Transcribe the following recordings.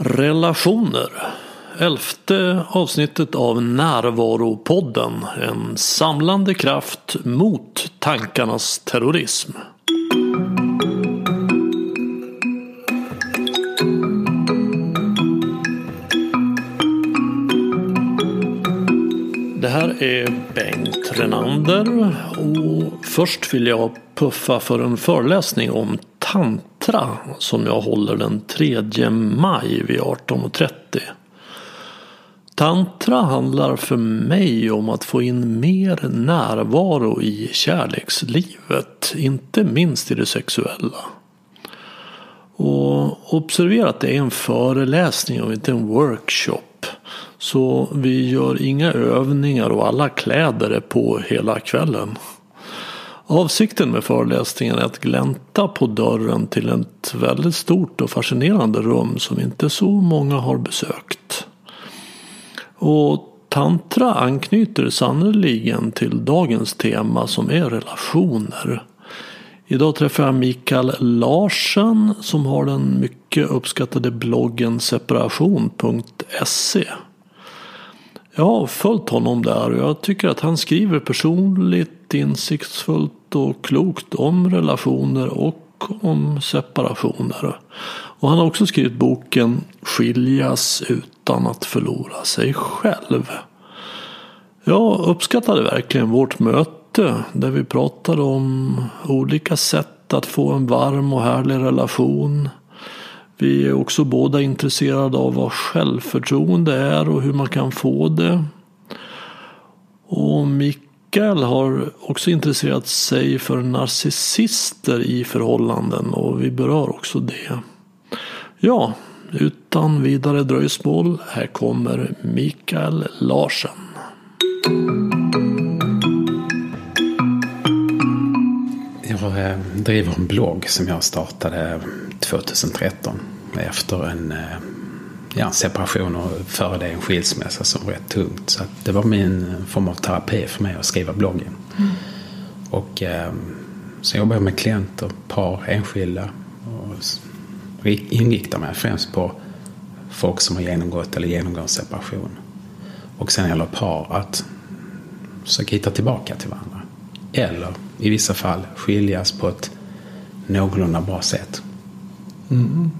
Relationer. Elfte avsnittet av Närvaropodden. En samlande kraft mot tankarnas terrorism. Det här är Bengt Renander och först vill jag puffa för en föreläsning om Sintra som jag håller den 3 maj vid 18.30. Tantra handlar för mig om att få in mer närvaro i kärlekslivet, inte minst i det sexuella. Och observera att det är en föreläsning och inte en workshop. Så vi gör inga övningar och alla kläder är på hela kvällen. Avsikten med föreläsningen är att glänta på dörren till ett väldigt stort och fascinerande rum som inte så många har besökt. Och tantra anknyter sannerligen till dagens tema som är relationer. Idag träffar jag Mikael Larsen som har den mycket uppskattade bloggen separation.se. Jag har följt honom där och jag tycker att han skriver personligt, insiktsfullt och klokt om relationer och om separationer. Och han har också skrivit boken Skiljas utan att förlora sig själv. Jag uppskattade verkligen vårt möte där vi pratade om olika sätt att få en varm och härlig relation. Vi är också båda intresserade av vad självförtroende är och hur man kan få det. Och Mikael har också intresserat sig för narcissister i förhållanden och vi berör också det. Ja, utan vidare dröjsmål, här kommer Mikael Larsen. Jag eh, driver en blogg som jag startade 2013 efter en eh, ja, separation och före det en skilsmässa som var rätt tungt. Så det var min form av terapi för mig att skriva bloggen. Mm. Och eh, sen jobbar jag med klienter, par, enskilda. Och inriktar mig främst på folk som har genomgått eller genomgår en separation. Och sen gäller par att försöka hitta tillbaka till varandra. Eller i vissa fall skiljas på ett någorlunda bra sätt. Mm.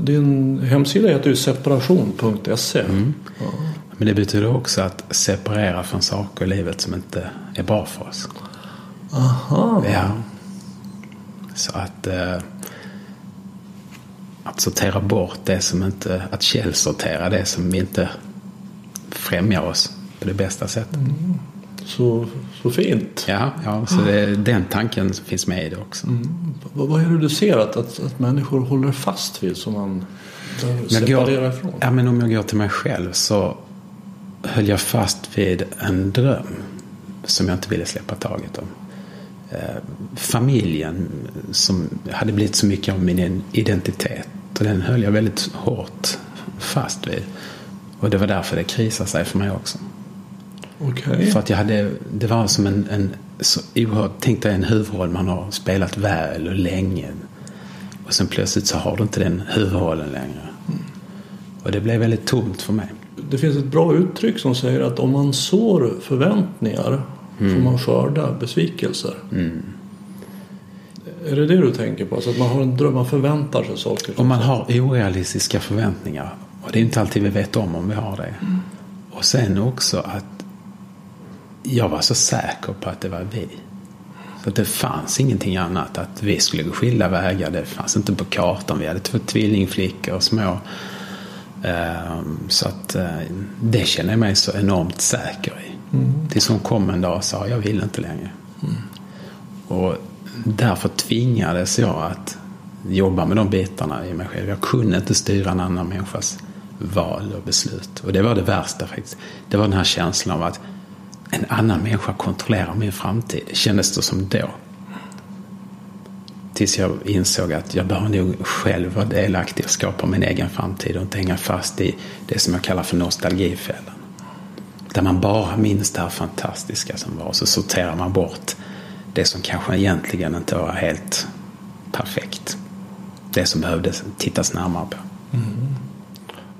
Din hemsida heter ju separation.se. Mm. Ja. Men det betyder också att separera från saker i livet som inte är bra för oss. Aha. Ja. Så att, eh, att sortera bort det som inte, att källsortera det som inte främjar oss på det bästa sättet. Mm. Så, så fint. Ja, ja så det, den tanken finns med i det också. Mm. Vad, är det du ser att, att, att människor håller fast vid som man separerar ifrån? Ja, men om jag går till mig själv så höll jag fast vid en dröm som jag inte ville släppa taget om. Eh, familjen som hade blivit så mycket av min identitet och den höll jag väldigt hårt fast vid. Och det var därför det krisade sig för mig också. Okay. För att jag hade, det var som en, en så oerhört, tänk dig en huvudroll man har spelat väl och länge. Och sen plötsligt så har du inte den huvudrollen längre. Mm. Och det blev väldigt tomt för mig. Det finns ett bra uttryck som säger att om man sår förväntningar mm. får man skörda besvikelser. Mm. Är det det du tänker på? Alltså att man har en dröm, man förväntar sig saker? Om man har orealistiska förväntningar. Och det är inte alltid vi vet om om vi har det. Mm. Och sen också att jag var så säker på att det var vi. Så att det fanns ingenting annat. Att vi skulle gå skilda vägar. Det fanns inte på kartan. Vi hade två tvillingflickor små. Ehm, så att eh, det känner jag mig så enormt säker i. Mm. Tills hon kom en dag och sa jag vill inte längre. Mm. Och därför tvingades jag att jobba med de bitarna i mig själv. Jag kunde inte styra en annan människas val och beslut. Och det var det värsta faktiskt. Det var den här känslan av att en annan människa kontrollerar min framtid. Kändes det som då. Tills jag insåg att jag bör nog själv vara delaktig och skapa min egen framtid och inte hänga fast i det som jag kallar för nostalgifällan. Där man bara minns det här fantastiska som var och så sorterar man bort det som kanske egentligen inte var helt perfekt. Det som behövde tittas närmare på. Mm.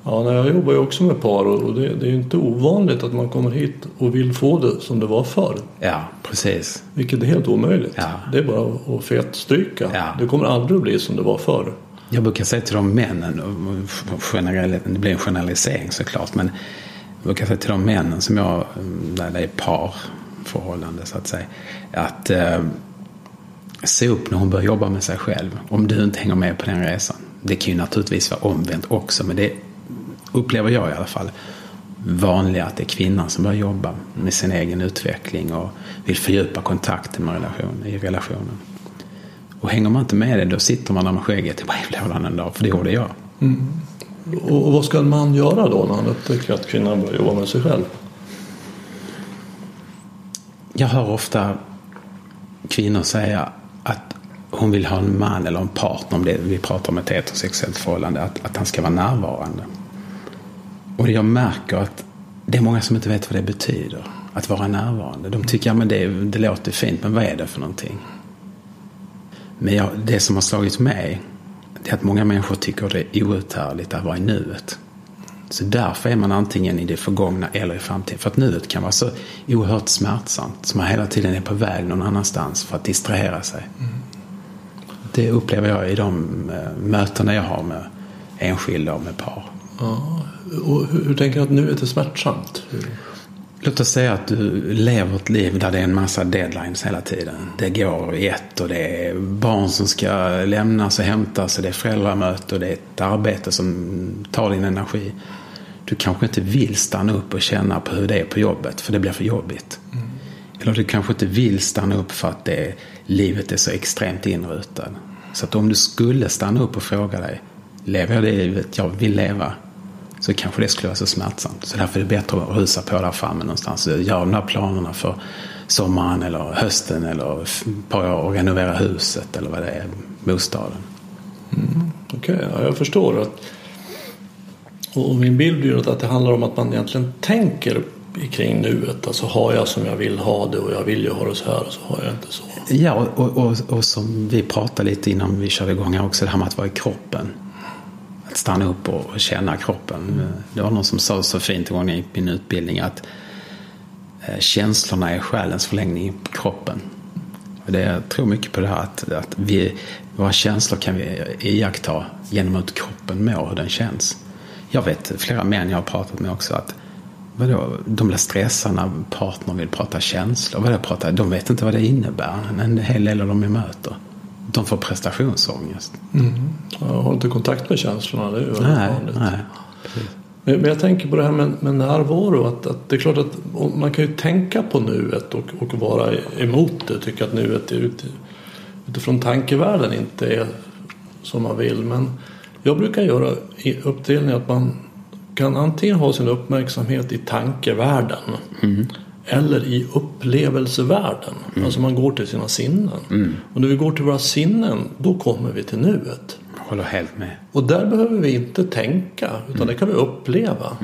Ja, jag jobbar ju också med par och det, det är ju inte ovanligt att man kommer hit och vill få det som det var förr. Ja, precis. Vilket är helt omöjligt. Ja. Det är bara att fetstryka. Ja. Det kommer aldrig att bli som det var förr. Jag brukar säga till de männen, generell, det blir en generalisering såklart, men jag brukar säga till de männen som jag, där det är parförhållande så att säga, att eh, se upp när hon börjar jobba med sig själv. Om du inte hänger med på den resan. Det kan ju naturligtvis vara omvänt också, men det upplever jag i alla fall vanligare att det är kvinnan som börjar jobba med sin egen utveckling och vill fördjupa kontakten med relation, i relationen. Och hänger man inte med det då sitter man där med skägget i brevlådan en dag, för det gjorde jag. Och, och vad ska en man göra då när han upptäcker att kvinnan börjar jobba med sig själv? Jag hör ofta kvinnor säga att hon vill ha en man eller en partner, om det vi pratar om ett heterosexuellt förhållande, att, att han ska vara närvarande. Och jag märker att det är många som inte vet vad det betyder, att vara närvarande. De tycker att ja, det, det låter fint, men vad är det för någonting? Men jag, det som har slagit mig, det är att många människor tycker det är outhärdligt att vara i nuet. Så därför är man antingen i det förgångna eller i framtiden. För att nuet kan vara så oerhört smärtsamt. Så man hela tiden är på väg någon annanstans för att distrahera sig. Det upplever jag i de eh, mötena jag har med enskilda och med par. Ja. Och hur, tänker du att nuet är smärtsamt? Hur? Låt oss säga att du lever ett liv där det är en massa deadlines hela tiden. Det går i ett och det är barn som ska lämnas och hämtas och det är föräldramöte och det är ett arbete som tar din energi. Du kanske inte vill stanna upp och känna på hur det är på jobbet för det blir för jobbigt. Eller du kanske inte vill stanna upp för att det, livet är så extremt inrutat. Så att om du skulle stanna upp och fråga dig, lever jag det livet jag vill leva? Så kanske det skulle vara så smärtsamt. Så därför är det bättre att rusa på där framme någonstans. Göra de där planerna för sommaren eller hösten eller par år och renovera huset eller vad det är, bostaden. Okej, ja, jag förstår. att och min bild är att det handlar om att man egentligen tänker kring nuet. Alltså har jag som jag vill ha det och jag vill ju ha det så här och så har jag inte så. Ja, och, och, och som vi pratade lite innan vi körde igång här också, det här med att vara i kroppen. Att stanna upp och, känna kroppen. Det var någon som sa så fint en gång i min utbildning att eh, känslorna är själens förlängning i kroppen. Det, jag tror mycket på det här att, att vi, våra känslor kan vi iaktta genom att kroppen mår, hur den känns. Jag vet flera män jag har pratat med också att vadå, de blir stressade när partnern vill prata känslor. Vadå, prata, de vet inte vad det innebär, en hel del av dem jag möter. De får prestationsångest. Jag har inte kontakt med känslorna, det är ju Nej, vanligt. nej. Men, men jag tänker på det här med, med närvaro. Att, att det är klart att man kan ju tänka på nuet och, och vara emot det. Tycka att nuet är ut, utifrån tankevärlden inte är som man vill. Men jag brukar göra i uppdelning att man kan antingen ha sin uppmärksamhet i tankevärlden. Eller i upplevelsevärlden. Alltså man går till sina sinnen. Och när vi går till våra sinnen då kommer vi till nuet. Jag håller helt med. Och där behöver vi inte tänka utan det kan vi uppleva.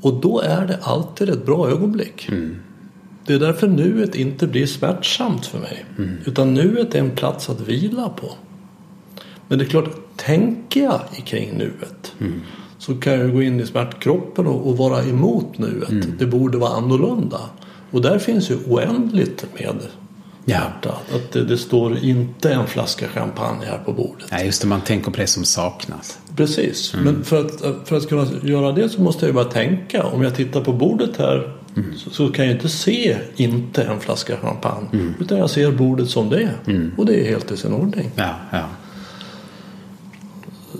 Och då är det alltid ett bra ögonblick. Det är därför nuet inte blir smärtsamt för mig. Utan nuet är en plats att vila på. Men det är klart, tänker jag kring nuet så kan jag gå in i smärtkroppen och, och vara emot nuet. Det borde vara annorlunda. Och där finns ju oändligt med Ja. smärta. Att det, det står inte en flaska champagne här på bordet. Nej, just det, man tänker på det som saknas. Precis, men för att, för att kunna göra det så måste jag ju bara tänka. Om jag tittar på bordet här så, så kan jag inte se inte en flaska champagne. Utan jag ser bordet som det är. Och det är helt i sin ordning. Ja, ja.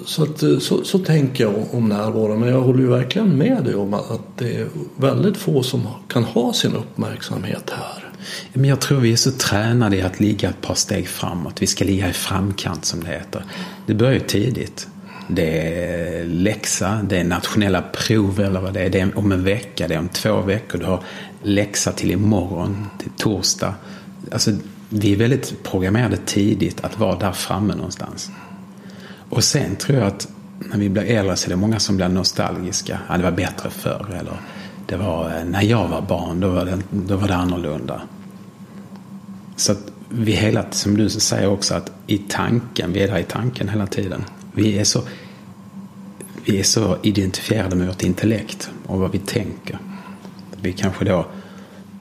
Så, att, eh, så, så tänker jag om- närvaron. närvaro. Men jag håller ju verkligen med dig om att, att det är väldigt få som kan ha sin uppmärksamhet här. Men jag tror vi är så tränade i att ligga ett par steg framåt. Vi ska ligga i framkant som det heter. Det börjar ju tidigt. Det är läxa, det är nationella prov eller vad det är. Det är om en vecka, det är om två veckor. Du har läxa till imorgon, till torsdag. Alltså, vi är väldigt programmerade tidigt att vara där framme någonstans. Och sen tror jag att när vi blir äldre så är det många som blir nostalgiska. Ja, det var bättre förr. Eller det var eh, när jag var barn, då var det, då var det annorlunda. Så att vi hela, som du säger också, att i tanken, vi är där i tanken hela tiden. Vi är så, vi är så identifierade med vårt intellekt och vad vi tänker. Vi kanske då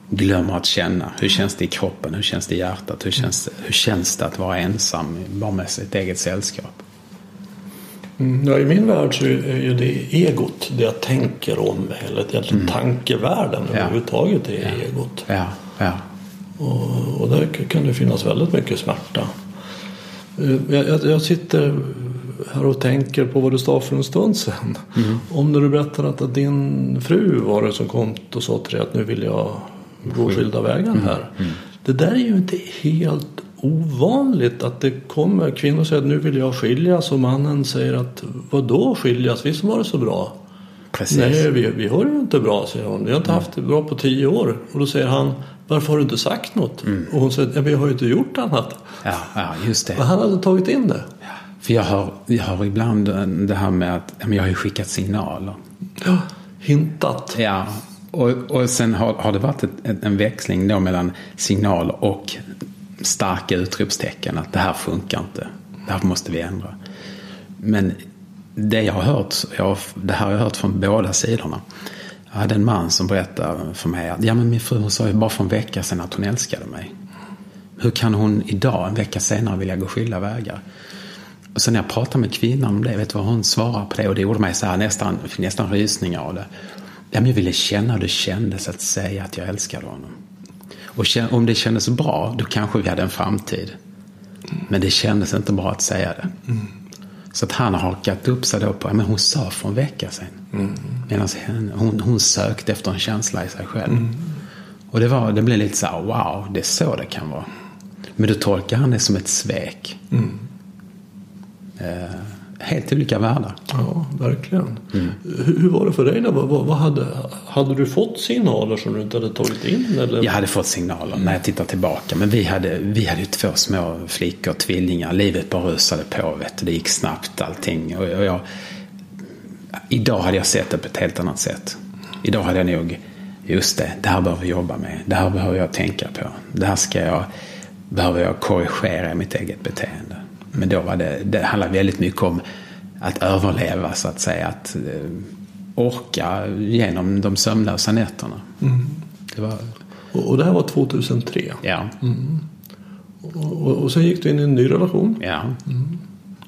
glömmer att känna. Hur känns det i kroppen? Hur känns det i hjärtat? Hur känns, hur känns det att vara ensam bara med sitt eget sällskap? Mm, ja, I min värld så är ju det egot, det jag tänker om, eller egentligen mm. tankevärlden ja. överhuvudtaget är ja. egot. Ja. Ja. Och, och där kan det finnas väldigt mycket smärta. Eh, jag, jag, jag sitter här och tänker på vad du sa för en stund sedan. Mm. Om när du berättade att din fru var det som kom och sa till dig att nu vill jag gå skilda vägar mm. här. Mm. Det där är ju inte helt ovanligt att det kommer kvinnor säger att nu vill jag skiljas och mannen säger att vad då skiljas? Visst var det så bra? Precis. Nej, vi, vi har det ju inte bra, säger hon. Vi har inte haft det bra på tio år. Och då säger han, varför har du inte sagt något? Mm. Och hon säger, ja, vi har ju inte gjort annat. Ja, ja just det. Och han hade tagit in det. Ja. För jag har, jag har ibland det här med att jag har ju skickat signaler. Ja, hintat. Ja, och, och sen har, har det varit ett, en växling då mellan signaler och starka utropstecken. Att det här funkar inte. Det här måste vi ändra. Men det jag har hört, jag, det här har jag hört från båda sidorna. Jag hade en man som berättade för mig att ja, men min fru sa ju bara för en vecka sedan att hon älskade mig. Hur kan hon idag, en vecka senare, vilja gå skilda vägar? Och sen när jag pratade med kvinnan om det, vet du vad hon svarade på det? Och det gjorde mig så här, nästan, nästan rysningar av det. Ja, men jag ville känna hur det kändes att säga att jag älskade honom. Och om det kändes bra, då kanske vi hade en framtid. Men det kändes inte bra att säga det. Mm. Så att han har hakat upp sig då på, men hon sa för en vecka sedan. Mm. Medan hon, hon sökte efter en känsla i sig själv. Mm. Och det, var, det blev lite så här, wow, det är så det kan vara. Men då tolkar han det som ett svek. Mm. Eh, helt olika världar. Ja, verkligen. Mm. Hur, var det för dig då? Vad, vad, hade, hade du fått signaler som du inte hade tagit in? Eller? Jag hade fått signaler när jag tittar tillbaka. Men vi hade, vi hade ju två små flickor, tvillingar. Livet bara rusade på. Vet du. Det gick snabbt allting. Och, och jag, idag hade jag sett det på ett helt annat sätt. Idag hade jag nog, just det, det här behöver vi jobba med. Det här behöver jag tänka på. Det här ska jag, behöver jag korrigera i mitt eget beteende. Men då var det, det handlade väldigt mycket om att överleva så att säga. Att eh, orka genom de sömnlösa nätterna. Mm. Det var... och, det här var 2003? Ja. Mm. Och, och, och sen gick du in i en ny relation? Ja. Mm.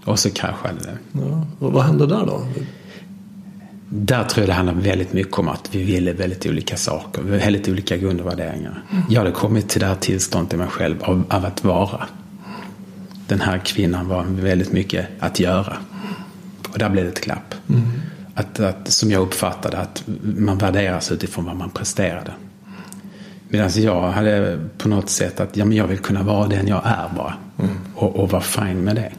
Och så kraschade det. Ja. Och vad hände där då? Där tror jag det handlar väldigt mycket om att vi ville väldigt olika saker. Väldigt olika grundvärderingar. Mm. Jag hade kommit till det här tillståndet i mig själv av, av att vara den här kvinnan var väldigt mycket att göra. Och där blev det ett klapp. Mm. Att, att, som jag uppfattade att man värderas utifrån vad man presterade. Medan jag hade på något sätt att ja, men jag vill kunna vara den jag är bara. Mm. Och, och vara fin med det.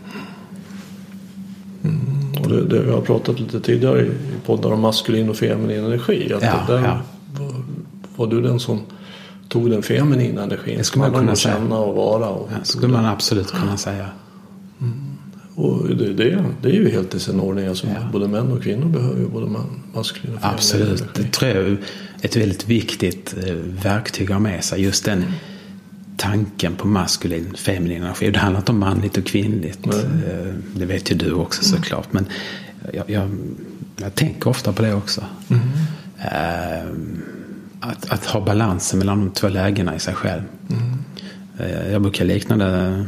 Mm. Och det, det, vi har pratat lite tidigare i poddar om maskulin och feminin energi. Att ja, där ja. Var, var du den som tog den feminina energin. Det skulle man kunna säga. känna och vara. Och ja, skulle man absolut kunna säga. Mm. Och det, det, det, är ju helt i sin ordning. Alltså, ja. Både män och kvinnor behöver ju både man, maskulin och feminin Absolut. Det tror jag är ett väldigt viktigt eh, verktyg att ha med sig. Just den tanken på maskulin, feminin energi. Det handlar inte om manligt och kvinnligt. Mm. Det vet ju du också mm. såklart. Men jag, jag, jag tänker ofta på det också. Mm. Uh, att, att ha balansen mellan de två lägena i sig själv. Mm. Jag brukar likna det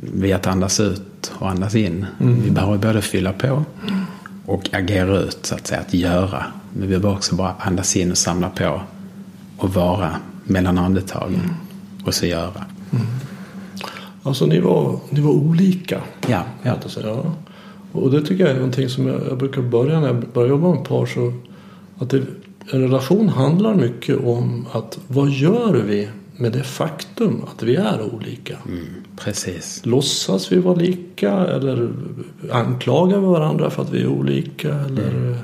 vid att andas ut och andas in. Mm. Vi behöver både fylla på och agera ut, så att säga, att göra. Men vi behöver också bara andas in och samla på och vara mellan andetagen mm. och så göra. Mm. Alltså ni var, ni var olika. Ja. ja. ja. Och det tycker jag är någonting som jag, jag brukar börja när jag börjar jobba med par. Så att det, en relation handlar mycket om att vad gör vi med det faktum att vi är olika? Mm, precis. Låtsas vi vara lika eller anklagar vi varandra för att vi är olika? Eller mm.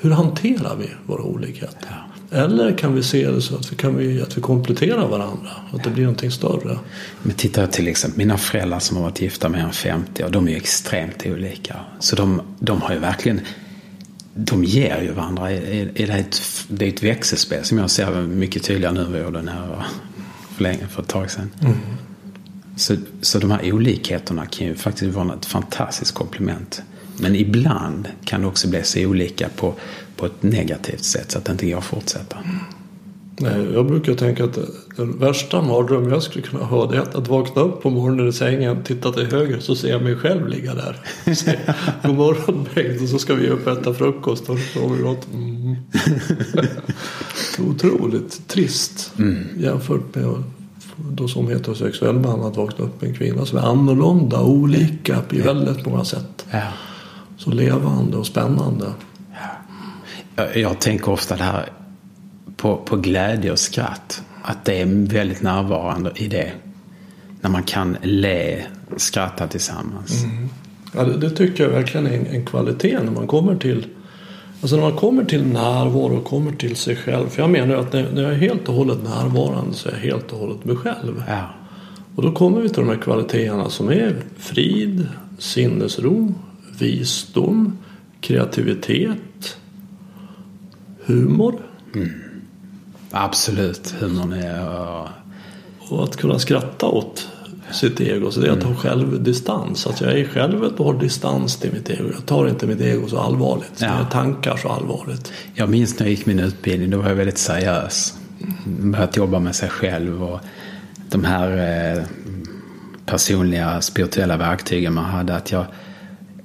Hur hanterar vi våra olikheter? Ja. Eller kan vi se det så att vi, kan vi, att vi kompletterar varandra? Att det blir någonting större? Men titta till exempel mina föräldrar som har varit gifta mer än 50 och de är extremt olika. Så de, de har ju verkligen de ger ju varandra. Är, det, ett, det är ett växelspel som jag ser mycket tydligare nu än vad jag gjorde för, länge, för ett tag sedan. Mm. Så, så de här olikheterna kan ju faktiskt vara ett fantastiskt komplement. Men ibland kan det också bli så olika på, på ett negativt sätt så att det inte går att fortsätta. Nej, jag brukar tänka att den värsta mardröm jag skulle kunna ha det är att, att vakna upp på morgonen i sängen, titta till höger så ser jag mig själv ligga där. Säger, God morgon Bengt och så ska vi upp och äta frukost och så har vi gått. Mm. Otroligt trist Mm. jämfört med då som heterosexuell man att vakna upp med en kvinna som är annorlunda, olika i väldigt många sätt. Ja. Så levande och spännande. Jag, jag tänker ofta det här på, på glädje och skratt. Att det är väldigt närvarande i det. När man kan le, skratta tillsammans. Ja, det, det tycker jag verkligen är en, en kvalitet när man kommer till Alltså när man kommer till närvaro och kommer till sig själv. För jag menar att när, när jag är helt och hållet närvarande så är jag helt och hållet mig själv. Ja. Och då kommer vi till de här kvaliteterna som är frid, sinnesro, visdom, kreativitet, humor Absolut. Humorn är... och att kunna skratta åt sitt ego. Så det är att ha självdistans. Att jag är i självet och har distans till mitt ego. Jag tar inte mitt ego så allvarligt. Ja. Mina tankar så allvarligt. Jag minns när jag gick min utbildning, då var jag väldigt seriös. Börjat jobba med sig själv och de här eh, personliga spirituella verktygen man hade. Att jag,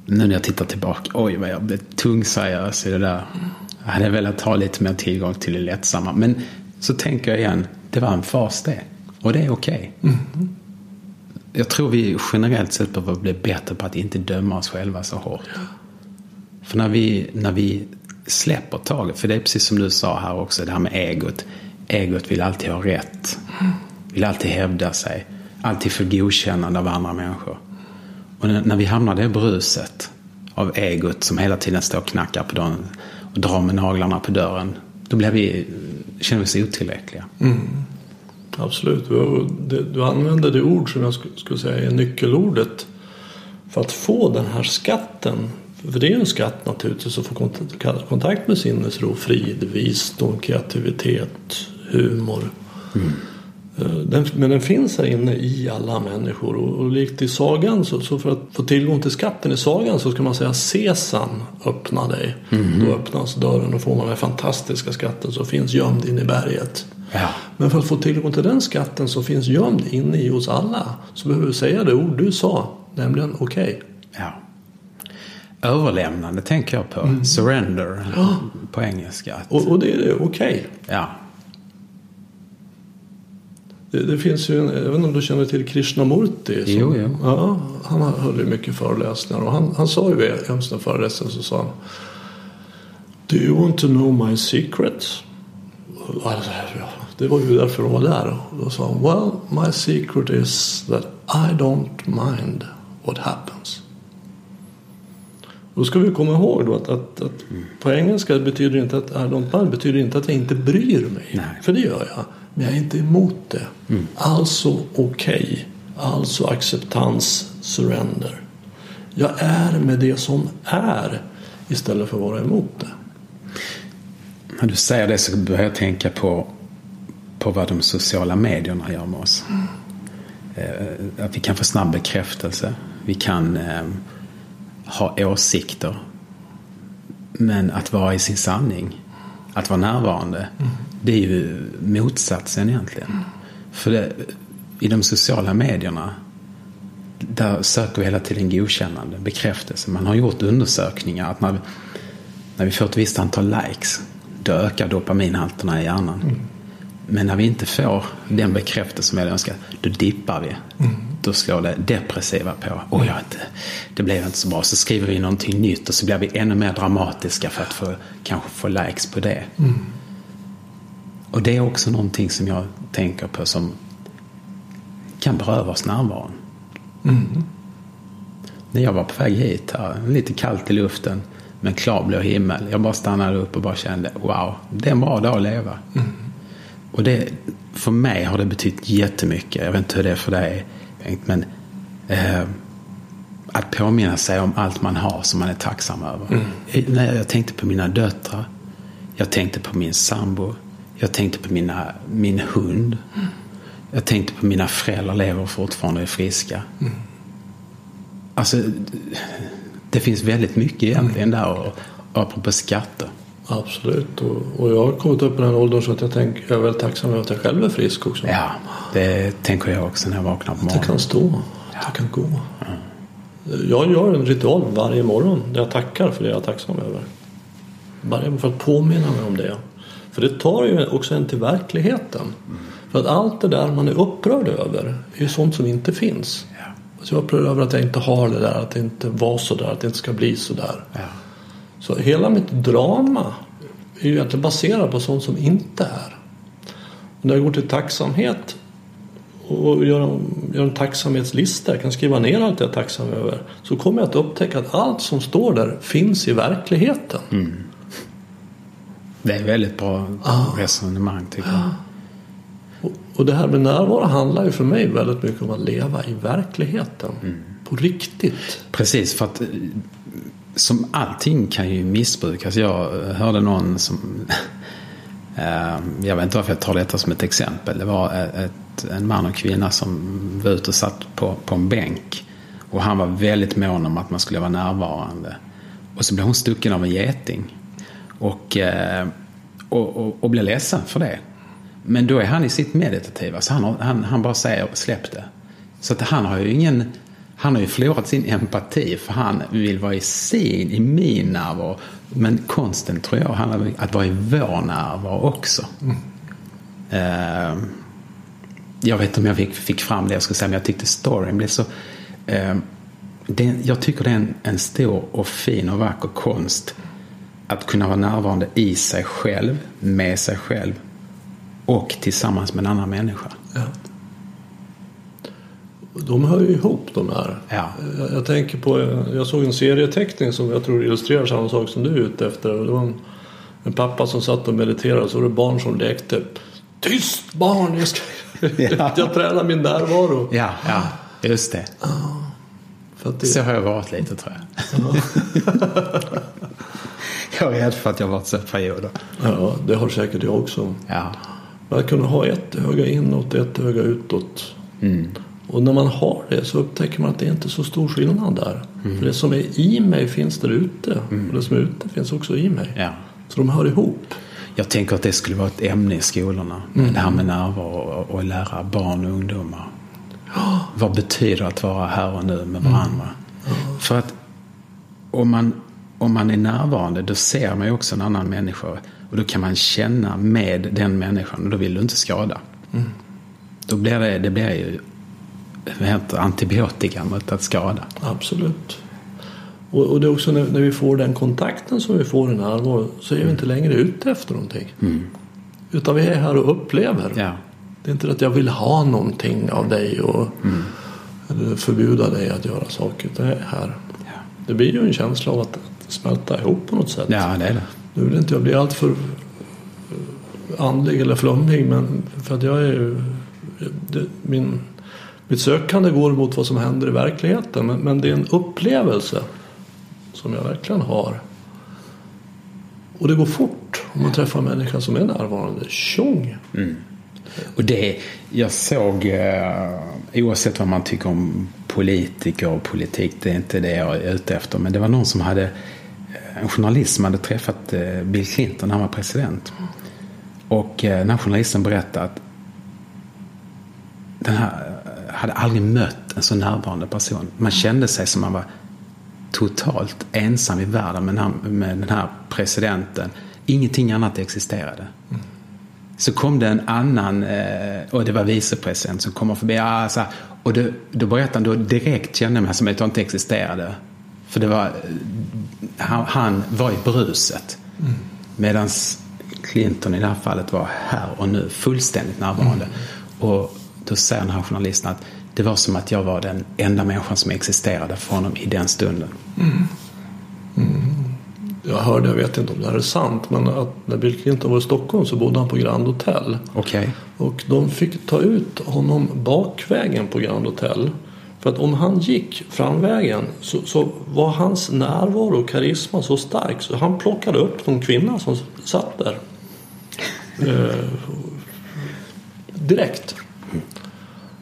nu när jag tittar tillbaka, oj vad jag blev tungseriös i det där. Jag hade velat ha lite mer tillgång till det lättsamma. Men så tänker jag igen, det var en fas det. Och det är okej. Jag tror vi generellt sett behöver bli bättre på att inte döma oss själva så hårt. För när vi, när vi släpper taget, för det är precis som du sa här också, det här med egot. Egot vill alltid ha rätt. Vill alltid hävda sig. Alltid få godkännande av andra människor. Och när, när vi hamnar i det bruset av egot som hela tiden står och knackar på dörren och drar med naglarna på dörren. Då blir vi, känner vi oss otillräckliga. Absolut. Du, du, använder det ord som jag sk- skulle säga är nyckelordet för att få den här skatten. För det är ju en skatt naturligtvis att få kont- kontakt med sinnesro, frid, visdom, kreativitet, humor. Eh, Den, men den finns här inne i alla människor och, och likt i sagan så, så för att få tillgång till skatten i sagan så ska man säga Sesam öppna dig. Då öppnas dörren och får man den fantastiska skatten som finns gömd inne i berget. Ja. Men för att få tillgång till den skatten som finns gömd inne i oss alla så behöver vi säga det ord du sa, nämligen okej. Ja. Överlämnande tänker jag på. Surrender på engelska. Och, och det är det, okej. Ja. Det, finns ju, en, jag vet inte om du känner till Krishnamurti? Som, Jo, jo. Ja, han höll ju mycket föreläsningar och han, han sa ju vid en sån föreläsning så sa han Do you want to know my ja, Det var ju därför de var där. Då sa han Well, my secret is that I don't mind what happens. Då ska vi komma ihåg då att, att, att på engelska betyder inte att I don't mind betyder inte att jag inte bryr mig. Nej. För det gör jag. Men jag är inte emot det. Alltså okej. Alltså acceptans, surrender. Jag är med det som är istället för att vara emot det. När du säger det så börjar jag tänka på, på vad de sociala medierna gör med oss. Eh, Att vi kan få snabb bekräftelse. Vi kan eh, ha åsikter. Men att vara i sin sanning, att vara närvarande, det är ju motsatsen egentligen. För det, i de sociala medierna, där söker vi hela tiden godkännande, bekräftelse. Man har gjort undersökningar att när, när vi får ett visst antal likes, då ökar dopaminhalterna i hjärnan. Men när vi inte får den bekräftelse som jag önskar, då dippar vi. Då slår det depressiva på. Oj, jag inte, det blev inte så bra. Så skriver vi någonting nytt och så blir vi ännu mer dramatiska för att få, kanske få likes på det. Och det är också någonting som jag tänker på som kan beröva oss närvaron. När jag var på väg hit här, lite kallt i luften, men klarblå himmel. Jag bara stannade upp och bara kände, wow, det är en bra dag att leva. Och det, för mig har det betytt jättemycket. Jag vet inte hur det är för dig, Bengt, men eh, att påminna sig om allt man har som man är tacksam över. Eh, när Jag tänkte på mina döttrar. Jag tänkte på min sambo. Jag tänkte på mina, min hund. Jag tänkte på mina föräldrar lever fortfarande och är friska. Alltså, det finns väldigt mycket egentligen där och, apropå skatter. Absolut. Och, och jag har kommit upp i den åldern så att jag, tänker, jag är väldigt tacksam över att jag själv är frisk också. Ja, det tänker jag också när jag vaknar på Att jag morgonen. kan stå. Att jag kan gå. Jag gör en ritual varje morgon där jag tackar för det jag är tacksam över. Bara för att påminna mig om det. För det tar ju också en till verkligheten. För att allt det där man är upprörd över är ju sånt som inte finns. Ja. Alltså jag är upprörd över att jag inte har det där, att det inte var så där, att det inte ska bli så där. Ja. Så hela mitt drama är ju egentligen baserat på sånt som inte är. Och när jag går till tacksamhet och gör en, gör en tacksamhetslista, jag kan skriva ner allt jag är tacksam över. Så kommer jag att upptäcka att allt som står där finns i verkligheten. Det är väldigt bra resonemang tycker jag. Och, och det här med närvaro handlar ju för mig väldigt mycket om att leva i verkligheten. På riktigt. Precis, för att eh, som allting kan ju missbrukas. Jag hörde någon som... eh, jag vet inte varför jag tar detta som ett exempel. Det var ett, en man och kvinna som var ute och satt på, på en bänk. Och han var väldigt mån om att man skulle vara närvarande. Och så blev hon stucken av en geting. Och, eh, och, och, och blir ledsen för det. Men då är han i sitt meditativa, så han, han, han bara säger släpp det. Så att han har ju ingen, han har ju förlorat sin empati för han vill vara i sin, i min närvaro. Men konsten tror jag handlar om att vara i vår närvaro också. Eh, jag vet inte om jag fick, fick fram det jag skulle säga, men jag tyckte storyn blev så... Uh, det, jag tycker det är en, en stor och fin och vacker konst att kunna vara närvarande i sig själv, med sig själv och tillsammans med en annan människa. Ja. De hör ju ihop de här. Ja. Jag, tänker på, jag såg en serieteckning som jag tror illustrerar samma sak som du är ute efter. Det var en, en pappa som satt och mediterade och så var det barn som lekte. Tyst barn! Jag, ska, Ja. jag tränar min närvaro. Ja, ja, just det. Att det, Så har jag varit lite tror jag. jag är rädd för att jag varit så perioder. ja, det har säkert jag också. Ja. Men Att kunna ha ett öga inåt, ett öga utåt. Mm. Och när man har det så upptäcker man att det inte är så stor skillnad där. Mm. För det som är i mig finns där ute. Och det som är ute finns också i mig. ja. Så de hör ihop. Jag tänker att det skulle vara ett ämne i skolorna. Det här med närvaro och, och lära barn och ungdomar. Vad betyder det att vara här och nu med varandra? För att om man, om man är närvarande då ser man ju också en annan människa. Och då kan man känna med den människan och då vill du inte skada. Då blir det, det blir ju vad heter, antibiotika mot att skada. Absolut. Och, och det är också när, när vi får den kontakten som vi får i närvaro så är vi inte längre ute efter någonting. Utan vi är här och upplever. Ja. Det är inte det att jag vill ha någonting av dig och eller förbjuda dig att göra saker. Jag är här. Ja. Det blir ju en känsla av att smälta ihop på något sätt. ja, det är det. Nu vill inte jag bli alltför eh, andlig eller flummig men för att jag är ju det, min, mitt sökande går mot vad som händer i verkligheten men, men det är en upplevelse som jag verkligen har. Och det går fort om man träffar en människa som är närvarande. Tjong! Och det, jag såg, eh, oavsett vad man tycker om politiker och politik, det är inte det jag är ute efter. Men det var någon som hade, en journalist som hade träffat eh, Bill Clinton när han var president. Och eh, den här journalisten berättade att den här eh, hade aldrig mött en så närvarande person. Man kände sig som man var totalt ensam i världen med den här, med den här presidenten. Ingenting annat existerade. Så kom det en annan, och det var vicepresident som kommer förbi. Ah, och då, då berättade han, då direkt kände jag mig som att jag inte existerade. För det var, han, han var i bruset. Medan Clinton i det här fallet var här och nu, fullständigt närvarande. Och då säger den här journalisten att det var som att jag var den enda människan som existerade för honom i den stunden. Jag hörde, jag vet inte om det här är sant, men att när Bill Clinton var i Stockholm så bodde han på Grand Hotel. Okej. Och de fick ta ut honom bakvägen på Grand Hotel. För att om han gick framvägen så, så var hans närvaro och karisma så stark så han plockade upp de kvinnor som satt där. Eh, direkt.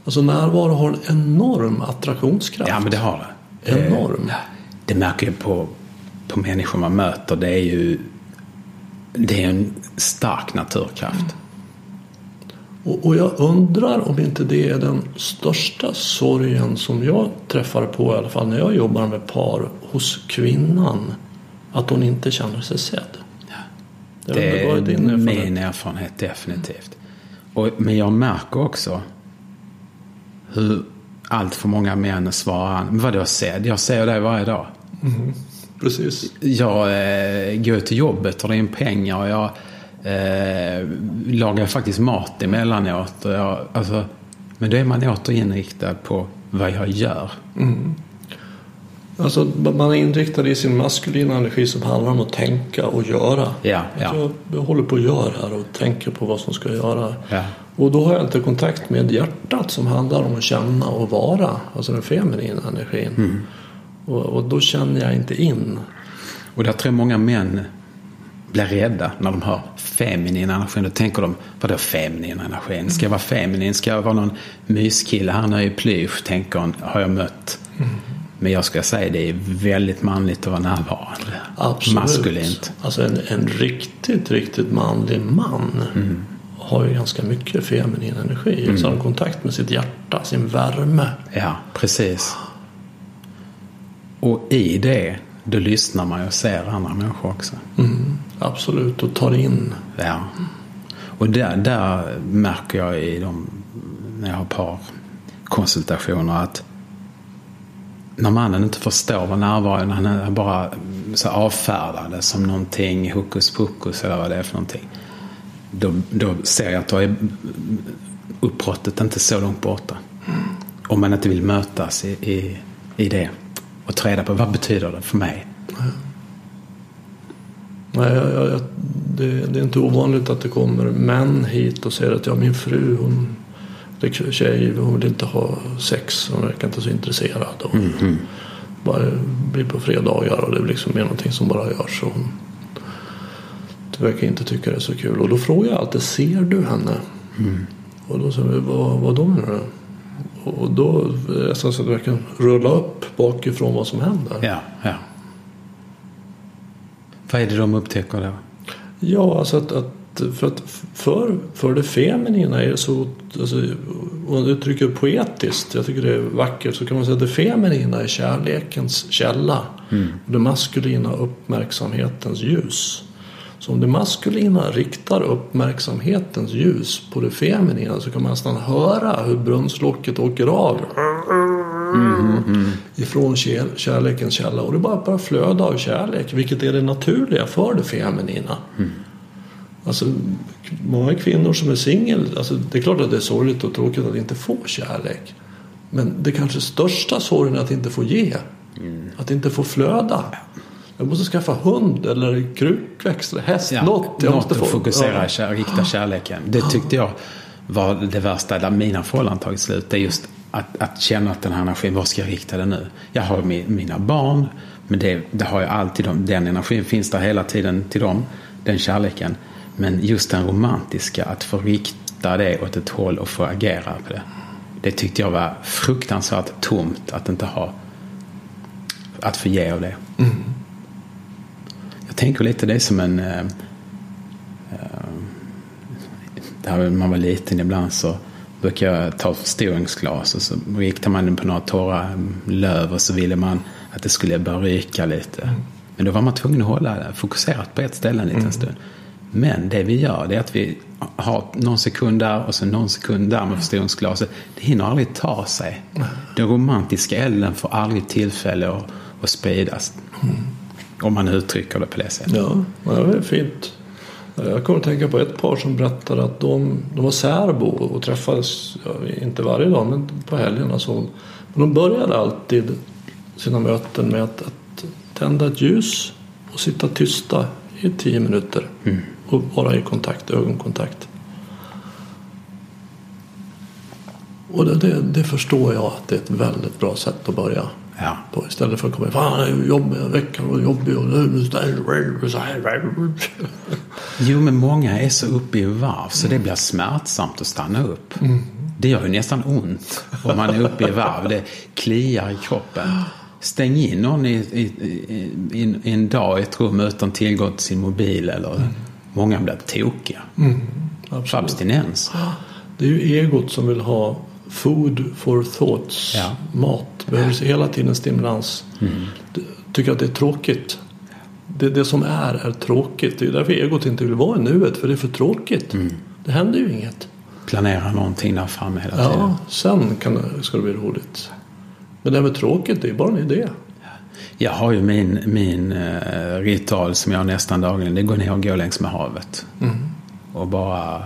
Alltså närvaro har en enorm attraktionskraft. Ja, men det har det. Enorm. Eh, det märker jag på, på människor man möter. Det är ju det är en stark naturkraft. Och, och, jag undrar om inte det är den största sorgen som jag träffar på i alla fall när jag jobbar med par hos kvinnan. Att hon inte känner sig sedd. Ja. Det, det är din erfarenhet. min erfarenhet definitivt. Och, men jag märker också hur allt för många män svarar men vadå sedd? Jag ser dig varje dag. Mm. Precis. Jag eh, går till jobbet och tar in pengar och jag eh, lagar faktiskt mat emellanåt. Och jag, alltså, men då är man åter inriktad på vad jag gör. Mm. Alltså, man är inriktad i sin maskulina energi som handlar om att tänka och göra. Ja, ja. Alltså, jag håller på att göra här och tänker på vad som ska göra. Ja. Och då har jag inte kontakt med hjärtat som handlar om att känna och vara. Alltså den feminina energin. Mm. Och, och, då känner jag inte in. Och där tror jag många män blir rädda när de hör feminin energi. Då tänker de, vadå feminin energi? Ska jag vara feminin? Ska jag vara någon myskille här nere i plysch? Tänker hon, har jag mött. Mm. Men jag ska säga det är väldigt manligt att vara närvarande. Absolut. Maskulint. Alltså en, en riktigt, riktigt manlig man mm. har ju ganska mycket feminin energi. Mm. Så har kontakt med sitt hjärta, sin värme. Ja, precis. Och i det, då lyssnar man och ser andra människor också. Mm, absolut, och tar in. Ja. Och där, där märker jag i de, när jag har par konsultationer att när mannen inte förstår vad närvaro är, när han bara så avfärdar det som någonting hokus pokus eller vad det är för någonting. Då, då ser jag att då är uppbrottet inte så långt borta. Om man inte vill mötas i, i, i det och ta reda på vad betyder det för mig. Nej, jag, jag, det, det, är inte ovanligt att det kommer män hit och säger att ja, min fru hon det tjej, hon vill inte ha sex. Hon verkar inte så intresserad. Och mm -hmm. Bara blir på fredagar och det är liksom någonting som bara görs. Så hon det verkar inte tycka det är så kul. Och då frågar jag alltid, ser du henne? Mm. Och då säger vi, vad, vad då menar du? Och då är det så att det verkar rulla upp bakifrån vad som händer. Ja, ja. Vad är det de upptäcker då? Ja, alltså att, att för, att för, för det feminina är så, alltså, om man uttrycker poetiskt, jag tycker det är vackert, så kan man säga att det feminina är kärlekens källa. Mm. Och det maskulina uppmärksamhetens ljus. Så om det maskulina riktar uppmärksamhetens ljus på det feminina så kan man nästan höra hur brunnslocket åker av. Mm, mm. Ifrån kärlekens källa. Och det bara börjar flöda av kärlek. Vilket är det naturliga för det feminina. Mm. Alltså, många kvinnor som är singel, alltså, det är klart att det är sorgligt och tråkigt att inte få kärlek. Men det kanske största sorgen är att inte få ge. Mm. Att inte få flöda. Jag måste skaffa hund eller krukväxt eller häst. Ja, något. Jag något måste få. att fokusera, ja. rikta kärleken. Det tyckte jag var det värsta där mina förhållanden tagit slut. Det är just att, att känna att den här energin, var ska jag rikta den nu? Jag har mina barn, men det, det har jag alltid. Den energin finns där hela tiden till dem. Den kärleken. Men just den romantiska, att få rikta det åt ett håll och få agera på det. Det tyckte jag var fruktansvärt tomt att inte ha. Att få ge av det. Mm. Jag tänker lite det som en... Eh, där man var liten ibland så brukade jag ta förstoringsglas och så riktade man den på några torra löv och så ville man att det skulle börja ryka lite. Mm. Men då var man tvungen att hålla det fokuserat på ett ställe en liten mm. stund. Men det vi gör det är att vi har någon sekund där och så någon sekund där med förstoringsglaset. Det hinner aldrig ta sig. Den romantiska elden får aldrig tillfälle att, att spridas. Mm. Om man uttrycker det på det sättet. Ja, det är fint. Jag kommer att tänka på ett par som berättade att de, de var särbo och träffades, ja, inte varje dag, men på helgerna. Så. Men de började alltid sina möten med att, att tända ett ljus och sitta tysta i tio minuter. Mm. Och vara i kontakt, ögonkontakt. Och det, det, det, förstår jag att det är ett väldigt bra sätt att börja ja. på. Istället för att komma fan jobbig, veckan var jobbig och så här. Jo men många är så uppe i varv så det blir smärtsamt att stanna upp. Mm. Det gör ju nästan ont om man är uppe i varv. Det kliar i kroppen. Stäng in någon i, i, i, i, en dag i ett rum utan tillgång till sin mobil. Eller mm. Många blir tokiga. Mm, abstinens. Det är ju egot som vill ha food for thoughts. Ja. Mat. Behöver hela tiden stimulans. Mm. Tycker att det är tråkigt. Det, det som är är tråkigt. Det är därför egot inte vill vara i nuet. För det är för tråkigt. Mm. Det händer ju inget. Planera någonting där framme hela tiden. Ja, sen kan det, ska det bli roligt. Men det här med tråkigt, det är bara en idé. Jag har ju min, min uh, ritual som jag nästan dagligen. Det går ner och går längs med havet. Mm. Och bara,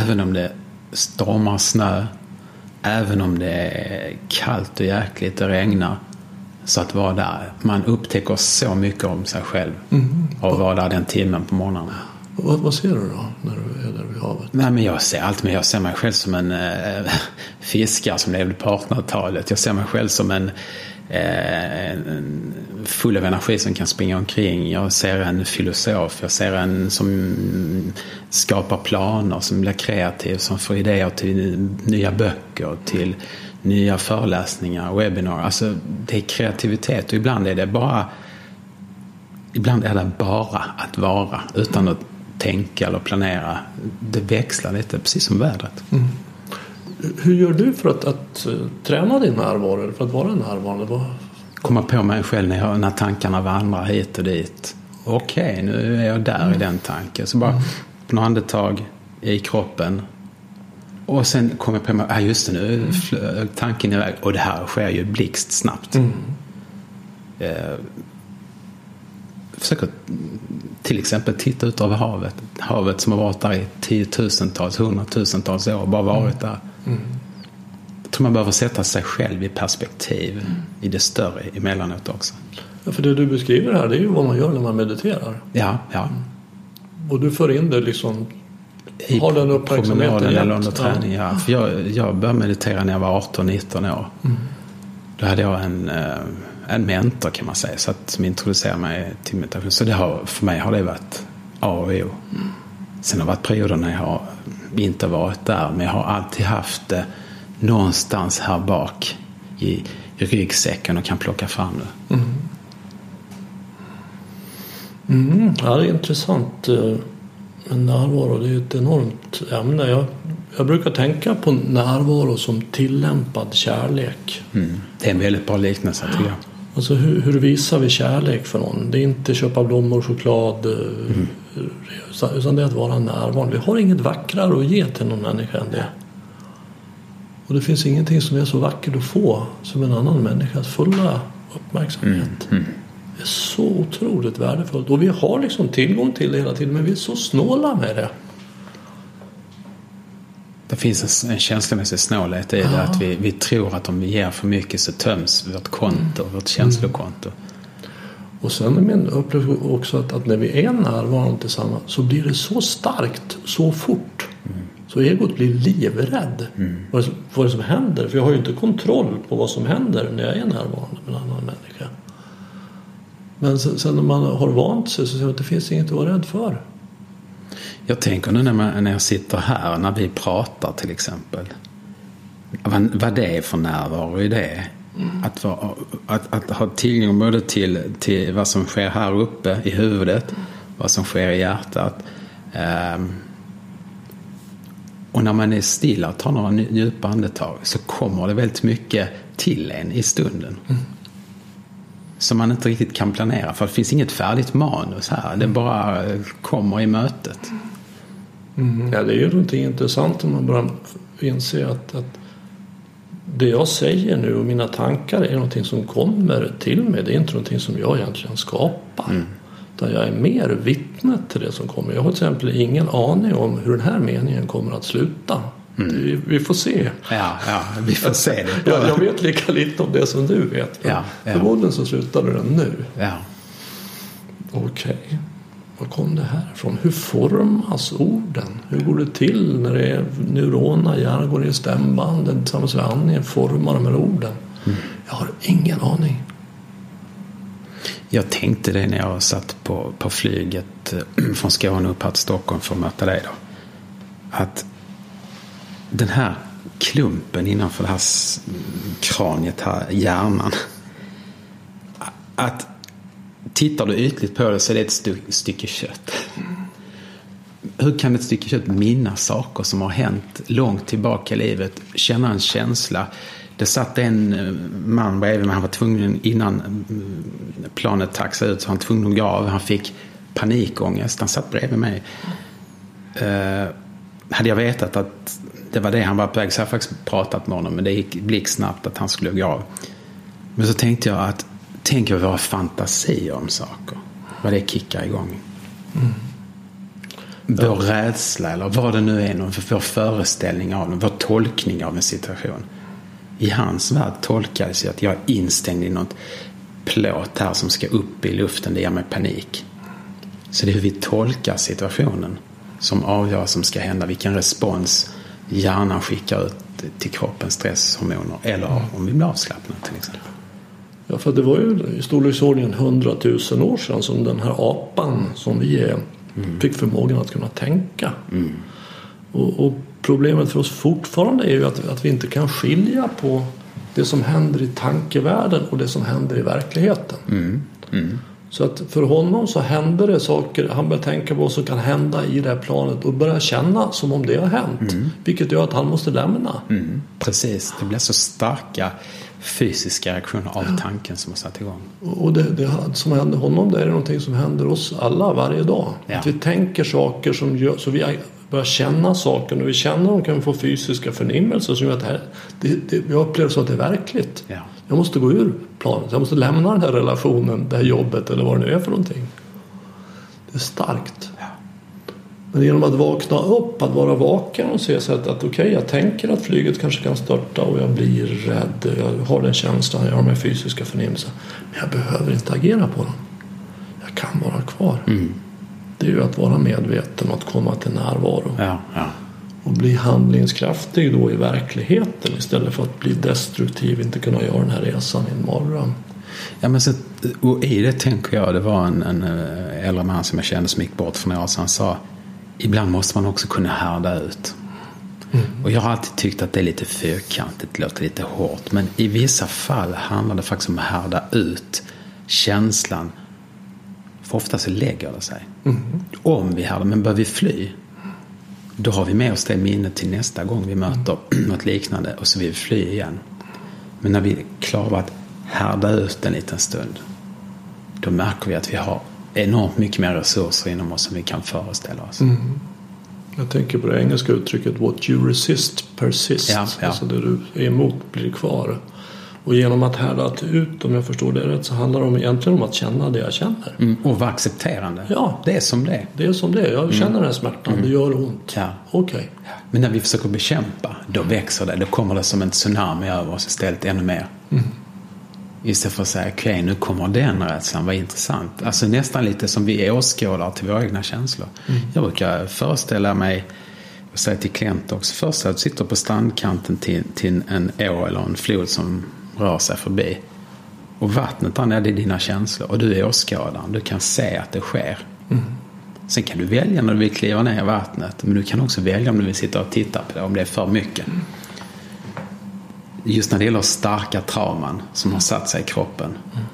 även om det stormar snö, även om det är kallt och jäkligt och regnar. Så att vara där, man upptäcker så mycket om sig själv. Mm. Och vara där den timmen på morgonen. Vad, vad, ser du då när du är där vid havet? Nej, men jag ser allt, men jag ser mig själv som en äh, fiskare som levde på 1800-talet. Jag ser mig själv som en, äh, en, full av energi som kan springa omkring. Jag ser en filosof, jag ser en som skapar planer, som blir kreativ, som får idéer till nya böcker, till nya föreläsningar, webbinar. Alltså det är kreativitet och ibland är det bara Ibland är det bara att vara utan att tänka eller planera. Det växlar lite, precis som vädret. Mm. Hur gör du för att, att eh, träna din närvaro, för att vara närvarande? Komma på mig själv när, jag, när tankarna vandrar hit och dit. Okej, okay, nu är jag där mm. i den tanken. Så bara mm. några andetag i kroppen. Och sen kommer jag på mig, ah, just det, nu är tanken iväg. Och det här sker ju blixtsnabbt. Mm. Eh, försöker till exempel titta ut över havet. Havet som har varit där i tiotusentals, hundratusentals år, bara varit där. Mm. Jag tror man behöver sätta sig själv i perspektiv mm. i det större emellanåt också. Ja, för det du beskriver här det är ju vad man gör när man mediterar. Ja, ja. Mm. Och du för in det liksom i har den uppmärksamheten eller under träning, ja. ja. För jag, jag började meditera när jag var 18-19 år. Mm. Då hade jag en eh, en mentor kan man säga. Så att, som introducerade mig till meditation. Så det har, för mig har det varit A och O. Mm. Sen har det varit perioder när jag har inte varit där. Men jag har alltid haft det någonstans här bak i, i ryggsäcken och kan plocka fram det. Mm. Mm, ja, det är intressant. Eh, men närvaro, det är ett enormt ämne. Jag, jag brukar tänka på närvaro som tillämpad kärlek. Mm. Det är en väldigt bra liknelse tycker jag. Alltså hur, hur, visar vi kärlek för någon? Det är inte köpa blommor, choklad. Eh, mm. Utan det är att vara närvarande. Vi har inget vackrare att ge till någon människa än det. Och det finns ingenting som är så vackert att få som en annan människas fulla uppmärksamhet. Mm. Mm. Det är så otroligt värdefullt. Och vi har liksom tillgång till det hela tiden men vi är så snåla med det. Det finns en, en känslomässig snålhet i det. Att vi, vi tror att om vi ger för mycket så töms vårt konto, mm. vårt känslokonto. Och sen är min upplevelse också att, att, när vi är närvarande tillsammans så blir det så starkt så fort. Så egot blir livrädd. Mm. Vad, vad det som händer. För jag har ju inte kontroll på vad som händer när jag är närvarande med en annan människa. Men sen, sen när man har vant sig så ser man att det finns inget att vara rädd för. Jag tänker nu när, man, när jag sitter här, när vi pratar till exempel. Vad, vad det är för närvaro i det. Mm. Att, att, att, ha tillgång både till, till vad som sker här uppe i huvudet, mm. vad som sker i hjärtat. Um, och när man är stilla och tar några djupa andetag så kommer det väldigt mycket till en i stunden. Mm. Som man inte riktigt kan planera för det finns inget färdigt manus här. Det bara kommer i mötet. Mm. Ja, det är ju någonting intressant om man bara inser att, att det jag säger nu och mina tankar är någonting som kommer till mig. Det är inte någonting som jag egentligen skapar. Mm. Utan jag är mer vittne till det som kommer. Jag har till exempel ingen aning om hur den här meningen kommer att sluta. Mm. Vi, vi, får se. Ja, ja, vi får se det. jag, jag vet lika lite om det som du vet. Ja, ja. Förmodligen så slutar den nu. Ja. Okej. Okay. Var kom det här ifrån? Hur formas orden? Hur går det till när det är neurona, hjärnan går i stämbanden tillsammans med andningen formar de här orden? Mm. Jag har ingen aning. Jag tänkte det när jag satt på, på flyget eh, från Skåne upp här till Stockholm för att möta dig då. Att den här klumpen innanför det här kraniet här, hjärnan. att tittar du ytligt på det så är det ett stycke, stycke kött. Hur kan ett stycke kött minnas saker som har hänt långt tillbaka i livet? Känna en känsla. Det satt en eh, man bredvid mig. Han var tvungen, innan mm, planet taxade ut, så han tvungen att gå av. Han fick panikångest. Han satt bredvid mig. Uh, hade jag vetat att det var det han var på väg så hade jag faktiskt pratat med honom. Men det gick blixtsnabbt att han skulle gå av. Men så tänkte jag att tänk över våra fantasier om saker. Vad det kickar igång. Mm. Vår rädsla eller vad det nu är. Vår föreställning av den. Vår tolkning av en situation. I hans värld tolkades ju att jag är instängd i något plåt här som ska upp i luften. Det ger mig panik. Så det är hur vi tolkar situationen som avgör vad som ska hända. Vilken respons hjärnan skickar ut till kroppen, stresshormoner. Eller mm. om vi blir avslappnade till exempel. Ja, för det var ju i storleksordningen 100 000 år sedan som den här apan som vi är mm. fick förmågan att kunna tänka. Mm. Och, och, problemet för oss fortfarande är ju att, att vi inte kan skilja på det som händer i tankevärlden och det som händer i verkligheten. Mm. mm. Så att för honom så hände det saker han började tänka på som kan hända i det här planet och börja känna som om det har hänt. Mm. Vilket gör att han måste lämna. Mm. Precis, det blir så starka fysiska reaktioner av tanken som har satt igång. Och det, det som händer honom det är någonting som händer oss alla varje dag. Ja. Att vi tänker saker som gör så vi börjar känna saker. När vi känner dem kan vi få fysiska förnimmelser som gör att det här, det, det, vi upplever så att det är verkligt. Ja. Jag måste gå ur planet. Jag måste lämna den här relationen, det här jobbet eller vad det nu är för någonting. Det är starkt. Ja. Men genom att vakna upp, att vara vaken och se så att, att okej, okay, jag tänker att flyget kanske kan störta och jag blir rädd. Jag har den känslan, jag har de här fysiska förnimmelserna. Men jag behöver inte agera på dem. Jag kan vara kvar. Mm. Det är ju att vara medveten och att komma till närvaro. Ja, ja. Och bli handlingskraftig då i verkligheten istället för att bli destruktiv, inte kunna göra den här resan i en mardröm. Ja, men så, och i det tänker jag, det var en, en äldre man som jag kände som gick bort för några år sedan. Han sa ibland måste man också kunna härda ut. Mm. Och jag har alltid tyckt att det är lite fyrkantigt, låter lite hårt. Men i vissa fall handlar det faktiskt om att härda ut känslan. För ofta så lägger det sig. Mm. Om vi härdar, men bör vi fly? Då har vi med oss det minnet till nästa gång vi möter mm. något liknande och så vill vi fly igen. Men när vi klarar att härda ut en liten stund. Då märker vi att vi har enormt mycket mer resurser inom oss än vi kan föreställa oss. Mm. Jag tänker på det engelska uttrycket What you resist persist. Ja, ja. Alltså det du är emot blir kvar. Och genom att härda ut, om jag förstår det rätt, så handlar det om, egentligen om att känna det jag känner. Mm, och vara accepterande. Ja. Det är som det Det är som det är. Jag mm. känner mm. den här smärtan, mm. det gör ont. Ja. Okej. Okay. Men när vi försöker bekämpa, då växer det. Då kommer det som en tsunami över oss istället ännu mer. Mm. Istället för att säga, okej okay, nu kommer den rädslan, vad intressant. Alltså nästan lite som vi åskådar till våra egna känslor. Mm. Jag brukar föreställa mig, och säga till klienter också, först att du sitter på strandkanten till, till en å eller en flod som rör sig förbi. Och vattnet där nere är dina känslor och du är åskådaren. Du kan se att det sker. Mm. Sen kan du välja när du vill kliva ner i vattnet. Men du kan också välja om du vill sitta och titta på det om det är för mycket. Mm just när det gäller starka trauman som har satt sig i kroppen mm.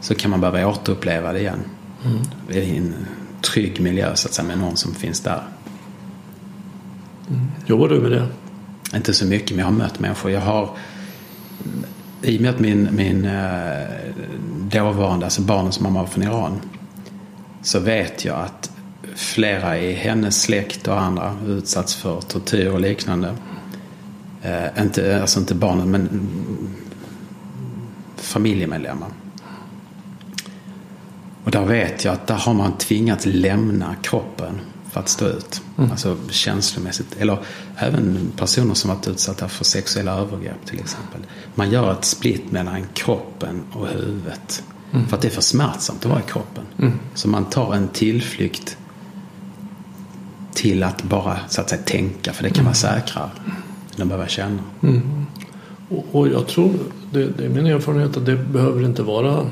så kan man behöva återuppleva det igen. Mm. I en trygg miljö så att säga med någon som finns där. Mm. Jobbar du med det? Inte så mycket men jag har mött människor. Jag har i och med att min, min eh, dåvarande, alltså barnens mamma från Iran så vet jag att flera i hennes släkt och andra utsatts för tortyr och liknande. Eh, inte, alltså inte barnen, men familjemedlemmar. Och där vet jag att där har man tvingats lämna kroppen för att stå ut. Mm. Alltså känslomässigt. Eller även personer som varit utsatta för sexuella övergrepp till exempel. Man gör ett split mellan kroppen och huvudet. Mm. För att det är för smärtsamt att vara i kroppen. Mm. Så man tar en tillflykt till att bara så att säga tänka, för det kan vara säkrare än behöva känna. Mm. Och, och, jag tror, det, det, är min erfarenhet att det behöver inte vara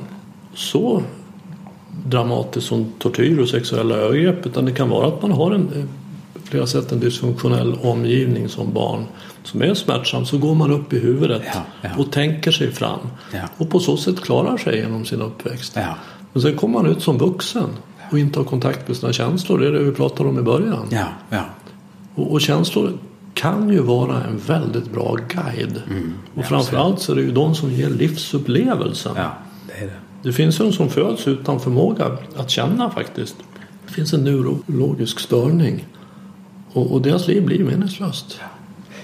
så dramatiskt som tortyr och sexuella övergrepp utan det kan vara att man har en flera sätt en dysfunktionell omgivning som barn som är smärtsam så går man upp i huvudet Ja, ja. och tänker sig fram. Ja. Och på så sätt klarar sig genom sin uppväxt. Men sen kommer man ut som vuxen och inte har kontakt med sina känslor. Det är det vi pratade om i början. Ja, ja. Och, och känslor kan ju vara en väldigt bra guide. och framförallt så är det ju de som ger livsupplevelsen. ja, det är det. Det finns de som föds utan förmåga att känna faktiskt. Det finns en neurologisk störning. Och, och deras liv blir meningslöst.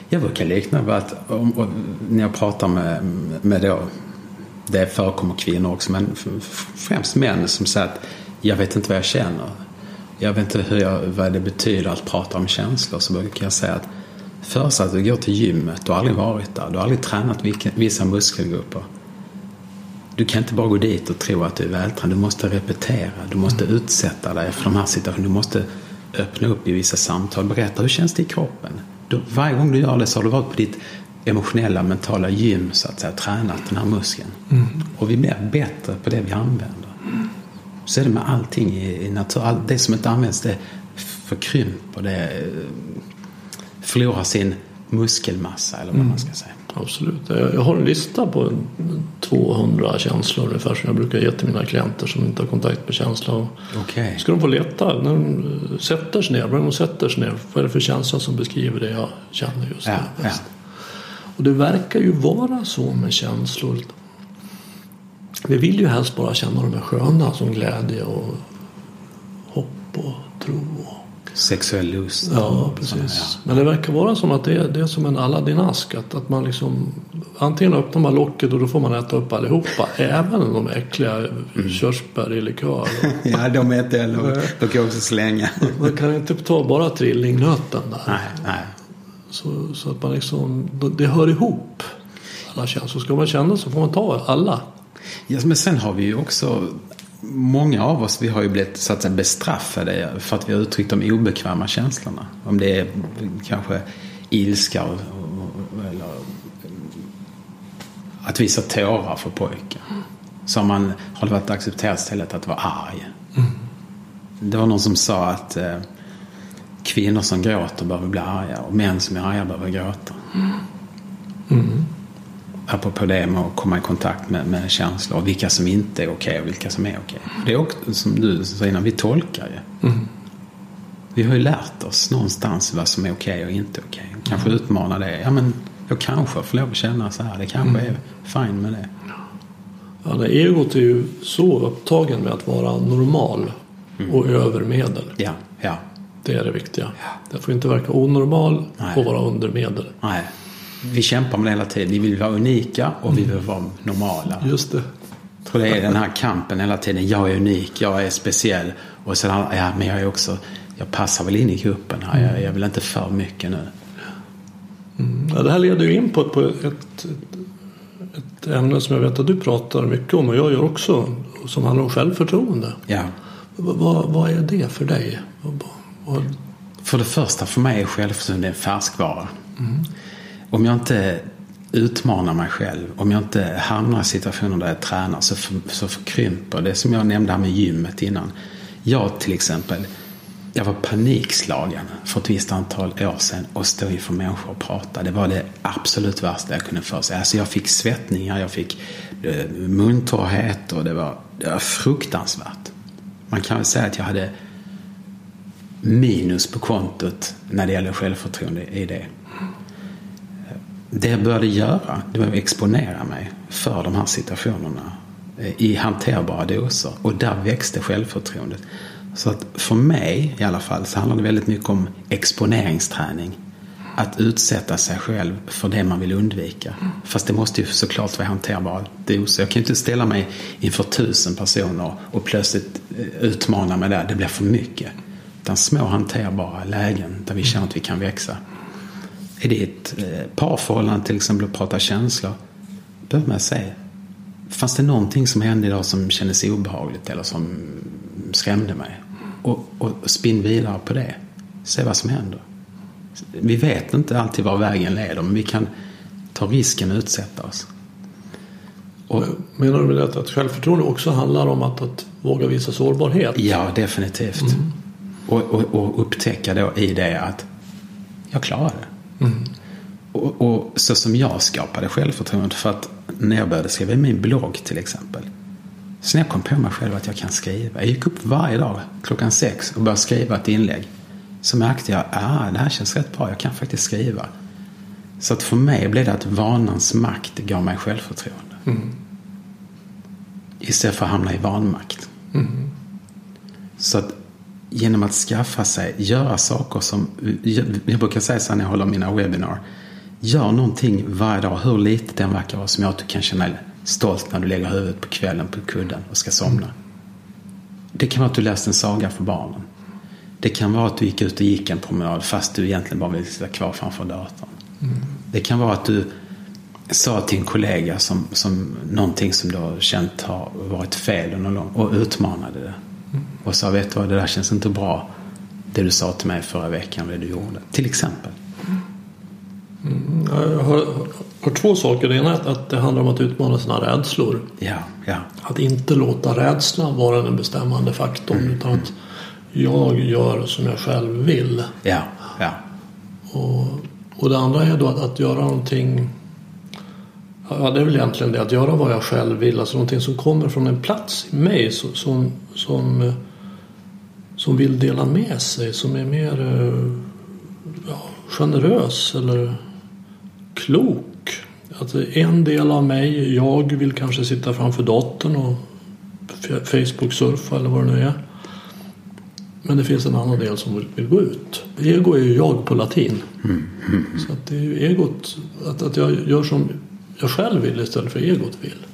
Jag brukar likna vid att om, om, när jag pratar med, med då, det förekommer kvinnor också, men främst män som säger att jag vet inte vad jag känner. Jag vet inte hur jag, vad det betyder att prata om känslor. Så brukar jag säga att först att du går till gymmet, du har aldrig varit där, du har aldrig tränat vilka, vissa muskelgrupper. Du kan inte bara gå dit och tro att du är vältränad. Du måste repetera, du måste utsätta dig för de här situationerna. Du måste öppna upp i vissa samtal, berätta hur känns det i kroppen. Du, varje gång du gör det så har du varit på ditt emotionella, mentala gym så att säga, tränat den här muskeln. Och vi blir bättre på det vi använder. Så är det med allting i, i natur. All, det som inte används det förkrymper, det eh, förlorar sin muskelmassa eller vad man ska säga. Absolut. Jag har en lista på en 200 känslor ungefär som jag brukar ge till mina klienter som inte har kontakt med känslor. Okej. Ska de få leta när de eh, sätter sig ner, när de sätter sig ner, vad är det för känsla som beskriver det jag känner just Ja, nu? ja. bäst? Och det verkar ju vara så med känslor. Vi vill ju helst bara känna de är sköna som glädje och hopp och tro. Sexuell lust. ja, precis. Men det verkar vara som att det är, det är som en Aladdin-ask. Att, att man liksom, antingen öppnar man locket och då får man äta upp allihopa. även de äckliga Mm. körsbär i likör. Ja, de är inte heller. De kan jag också slänga. Man kan inte ta bara trillingnöten där. Nej, nej. Så, så att man liksom, det hör ihop. Alla känslor. Ska man känna så får man ta alla. Ja, men sen har vi ju också Många av oss vi har ju blivit så att säga, bestraffade för att vi har uttryckt de obekväma känslorna. Om det är kanske ilska och, eller att visa tårar för pojkar. Så man, har det varit accepterat istället att vara arg. Det var någon som sa att eh, kvinnor som gråter behöver bli arga och män som är arga behöver gråta. Apropå det med att komma i kontakt med, med känslor och vilka som inte är okej och vilka som är okej. Det är också som du sa innan, vi tolkar ju. Vi har ju lärt oss någonstans vad som är okej och inte okej. Kanske utmana det. Ja men jag kanske får lov att känna så här. Det kanske är fine med det. Ja, det egot är ju så upptagen med att vara normal och övermedel. Ja, ja. Det är det viktiga. Det får inte verka onormal Nej. och vara undermedel. Nej. Vi kämpar med det hela tiden. Vi vill vara unika och vi vill vara normala. Just det. Jag tror det är den här kampen hela tiden. Jag är unik, jag är speciell. Och sen, ja men jag är också, jag passar väl in i gruppen här. Jag, jag vill inte för mycket nu. Ja, det här leder ju in på, på ett, ett, ett ämne som jag vet att du pratar mycket om och jag gör också. Som handlar om självförtroende. Ja. Vad, vad, är det för dig? Vad, vad, För det första, för mig är självförtroende en färskvara. Om jag inte utmanar mig själv, om jag inte hamnar i situationer där jag tränar så, för, så förkrymper det som jag nämnde här med gymmet innan. Jag till exempel, jag var panikslagen för ett visst antal år sedan och stå inför människor och prata. Det var det absolut värsta jag kunde för sig. Alltså jag fick svettningar, jag fick eh, muntorrhet och det var, det var fruktansvärt. Man kan väl säga att jag hade minus på kontot när det gäller självförtroende i det. Det jag började göra, det var att exponera mig för de här situationerna eh, i hanterbara doser. Och där växte självförtroendet. Så att för mig i alla fall så handlar det väldigt mycket om exponeringsträning. Att utsätta sig själv för det man vill undvika. Fast det måste ju såklart vara hanterbara doser. Jag kan ju inte ställa mig inför tusen personer och plötsligt eh, utmana mig där. Det blir för mycket. Utan små hanterbara lägen där vi känner att vi kan växa. Är det ett eh, parförhållande till exempel att prata känslor? Bör man säga. Fanns det någonting som hände idag som kändes obehagligt eller som skrämde mig? Och, och spinn vidare på det. Se vad som händer. Vi vet inte alltid var vägen leder men vi kan ta risken att utsätta oss. Och, menar du med det att självförtroende också handlar om att, att våga visa sårbarhet? ja, definitivt. Och, och, och upptäcka då i det att jag klarar det. Mm. Och, och så som jag skapade självförtroende för att när jag började skriva i min blogg till exempel. Så när jag kom på mig själv att jag kan skriva. Jag gick upp varje dag klockan sex och började skriva ett inlägg. Så märkte jag att ah, det här känns rätt bra, jag kan faktiskt skriva. Så att för mig blev det att vanans makt gav mig självförtroende. Mm. Istället för att hamna i vanmakt. Mm. Så att genom att skaffa sig, göra saker som, jag brukar säga så när jag håller mina webbinar. Gör någonting varje dag, hur litet den verkar vara, som gör att du kan känna dig stolt när du lägger huvudet på kvällen på kudden och ska somna. Det kan vara att du läste en saga för barnen. Det kan vara att du gick ut och gick en promenad fast du egentligen bara vill sitta kvar framför datorn. Mm. Det kan vara att du sa till en kollega som, som någonting som du har känt har varit fel under lång och utmanade det. Mm. Och sa, vet du vad, det där känns inte bra. Det du sa till mig förra veckan, det du gjorde. Till exempel. Mm. Jag har, har två saker. Det ena är att det handlar om att utmana sina rädslor. Ja, ja. Att inte låta rädslan vara den bestämmande faktorn. Mm. Utan att jag gör som jag själv vill. Ja, ja. Och, och det andra är då att, att göra någonting Ja, det är väl egentligen det. Att göra vad jag själv vill. Alltså någonting som kommer från en plats i mig som, som, som, som vill dela med sig. Som är mer eh, ja, generös eller klok. Att en del av mig, jag vill kanske sitta framför datorn och Facebook-surfa eller vad det nu är. Men det finns en annan del som vill gå ut. Ego är ju jag på latin. Mm. Mm. Så att det är ju egot, att, att jag gör som jag själv vill istället för egot vill.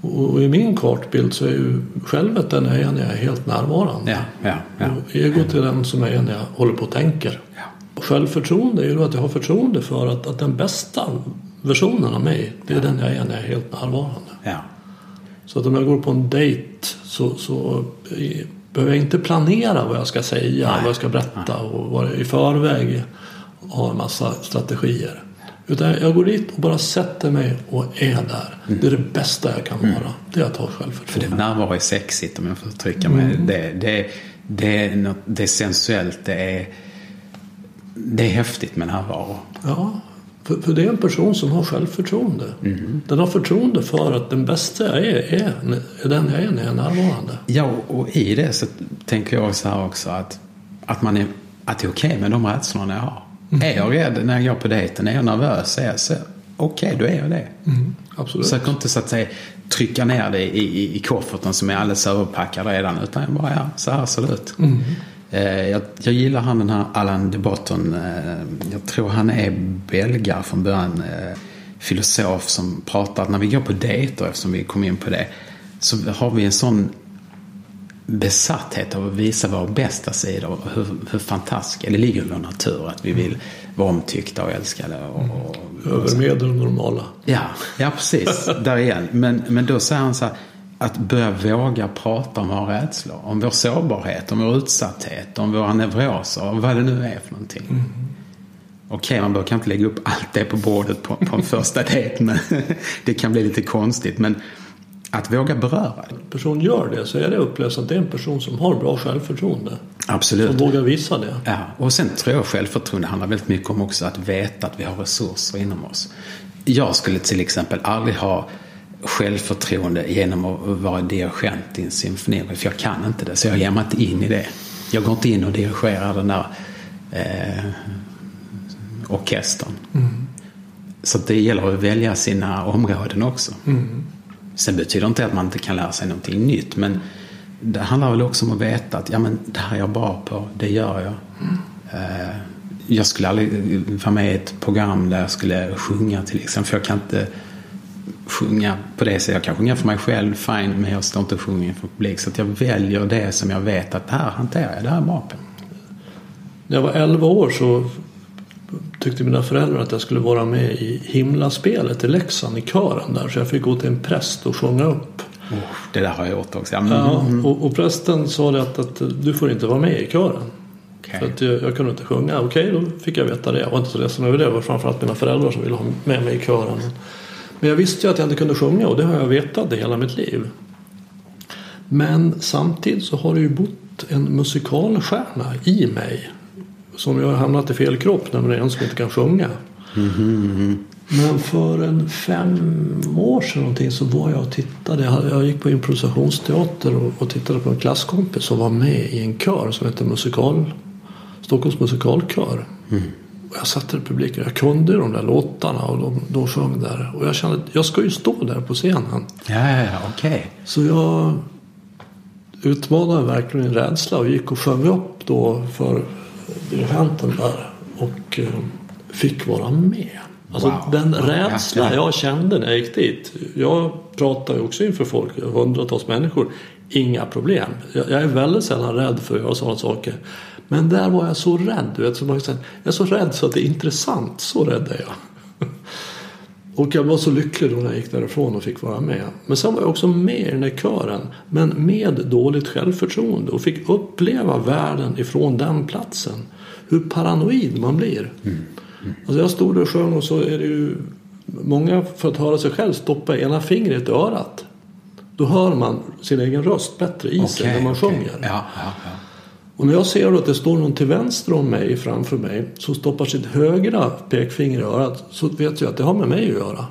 Och, i min kartbild så är ju självet den är när jag är helt närvarande. Ja, ja, ja. Och egot är den som är när jag håller på och tänker. Ja. Och självförtroende är ju då att jag har förtroende för att, att den bästa versionen av mig, det är den jag är när jag är helt närvarande. Ja. Så att om jag går på en dejt så, så behöver jag inte planera vad jag ska säga, Nej. vad jag ska berätta och vad i förväg ha en massa strategier. Utan jag går dit och bara sätter mig och är där. Mm. Det är det bästa jag kan vara. Det är att ha För det självförtroende. närvaro är sexigt om jag får uttrycka mig. Mm. Det, det, det, är något, det är sensuellt. Det är, det är häftigt med närvaro. Ja, för, för det är en person som har självförtroende. Den har förtroende för att den bästa jag är, är, är den jag är när jag är närvarande. Ja, och i det så tänker jag så här också att, att, man är, att det är okej med de rädslorna jag har. Är jag rädd när jag går på dejten? Är jag nervös? Är jag så, okej, då är jag det. Absolut. Försök inte så att säga trycka ner det i, i, i kofferten som är alldeles överpackad redan. Utan jag bara, ja, så här ser det ut. Eh, jag, jag gillar han den här Alan de Botton. Eh, jag tror han är belgare från början. Eh, filosof som pratar att när vi går på dejter, eftersom vi kom in på det. Så har vi en sån besatthet av att visa våra bästa sidor. och Hur, hur fantastiskt, det ligger i vår natur att vi vill vara omtyckta och älskade. Och, och, Över medel normala. Ja, ja precis. Där igen. Men, men då säger han så här, att börja våga prata om våra rädslor. Om vår sårbarhet, om vår utsatthet, om våra neuroser, om vad det nu är för någonting. Mm. Okej, man kanske inte lägga upp allt det på bordet på, på en första dejt. Men det kan bli lite konstigt. Men att våga beröra. En person gör det så är det upplevs att det är en person som har bra självförtroende. Absolut. Som vågar visa det. Ja, och sen tror jag självförtroende handlar väldigt mycket om också att veta att vi har resurser inom oss. Jag skulle till exempel aldrig ha självförtroende genom att vara dirigent i en symfoni. För jag kan inte det, så jag ger mig inte in i det. Jag går inte in och dirigerar den där eh, orkestern. Så att det gäller att välja sina områden också. Sen betyder inte att man inte kan lära sig någonting nytt. Men det handlar väl också om att veta att ja, men det här är jag bra på, det gör jag. Mm. jag skulle aldrig eh, vara med i ett program där jag skulle sjunga till exempel. För jag kan inte sjunga på det sättet. Jag kan sjunga för mig själv, fine, men jag står inte och sjunger inför publik. Så att jag väljer det som jag vet att det här hanterar jag, det här är bra på. När jag var 11 år så tyckte mina föräldrar att jag skulle vara med i himlaspelet i Leksand i kören där. Så jag fick gå till en präst och sjunga upp. Oh, det där har jag gjort också. Mm, Ja, mm, och, och prästen sa det att, att du får inte vara med i kören. okej. För att jag, jag kunde inte sjunga. Okej, då fick jag veta det. Jag var inte så ledsen över det. Det var framförallt mina föräldrar som ville ha med mig i kören. Men jag visste ju att jag inte kunde sjunga och det har jag vetat i hela mitt liv. Men samtidigt så har det ju bott en musikalstjärna i mig. Som jag har hamnat i fel kropp, nämligen en som inte kan sjunga. Men för en fem år sedan någonting så var jag och tittade. Jag, gick på improvisationsteater och, och tittade på en klasskompis som var med i en kör som heter musikal, Stockholms musikalkör. Och jag satt i publiken. Jag kunde de där låtarna och de, de sjöng där. Och jag kände att jag ska ju stå där på scenen. Ja, ja, ja okej. Så jag utmanade verkligen min rädsla och gick och sjöng upp då för dirigenten där. Och eh, fick vara med. Alltså Wow. den rädsla ja. jag kände när jag gick dit. Jag pratar ju också inför folk, hundratals människor. Inga problem. Jag, jag är väldigt sällan rädd för att göra sådana saker. Men där var jag så rädd. Du vet, som man jag är så rädd så att det är intressant. Så rädd är jag. Och jag var så lycklig då när jag gick därifrån och fick vara med. Men sen var jag också med i den här kören. Men med dåligt självförtroende och fick uppleva världen ifrån den platsen. Hur paranoid man blir. Alltså jag stod där och sjöng och så är det ju många för att höra sig själv stoppa ena fingret i örat. Då hör man sin egen röst bättre i sig när man okej. sjunger. Ja, ja, ja. Och när jag ser att det står någon till vänster om mig framför mig som stoppar sitt högra pekfinger i örat så vet jag att det har med mig att göra.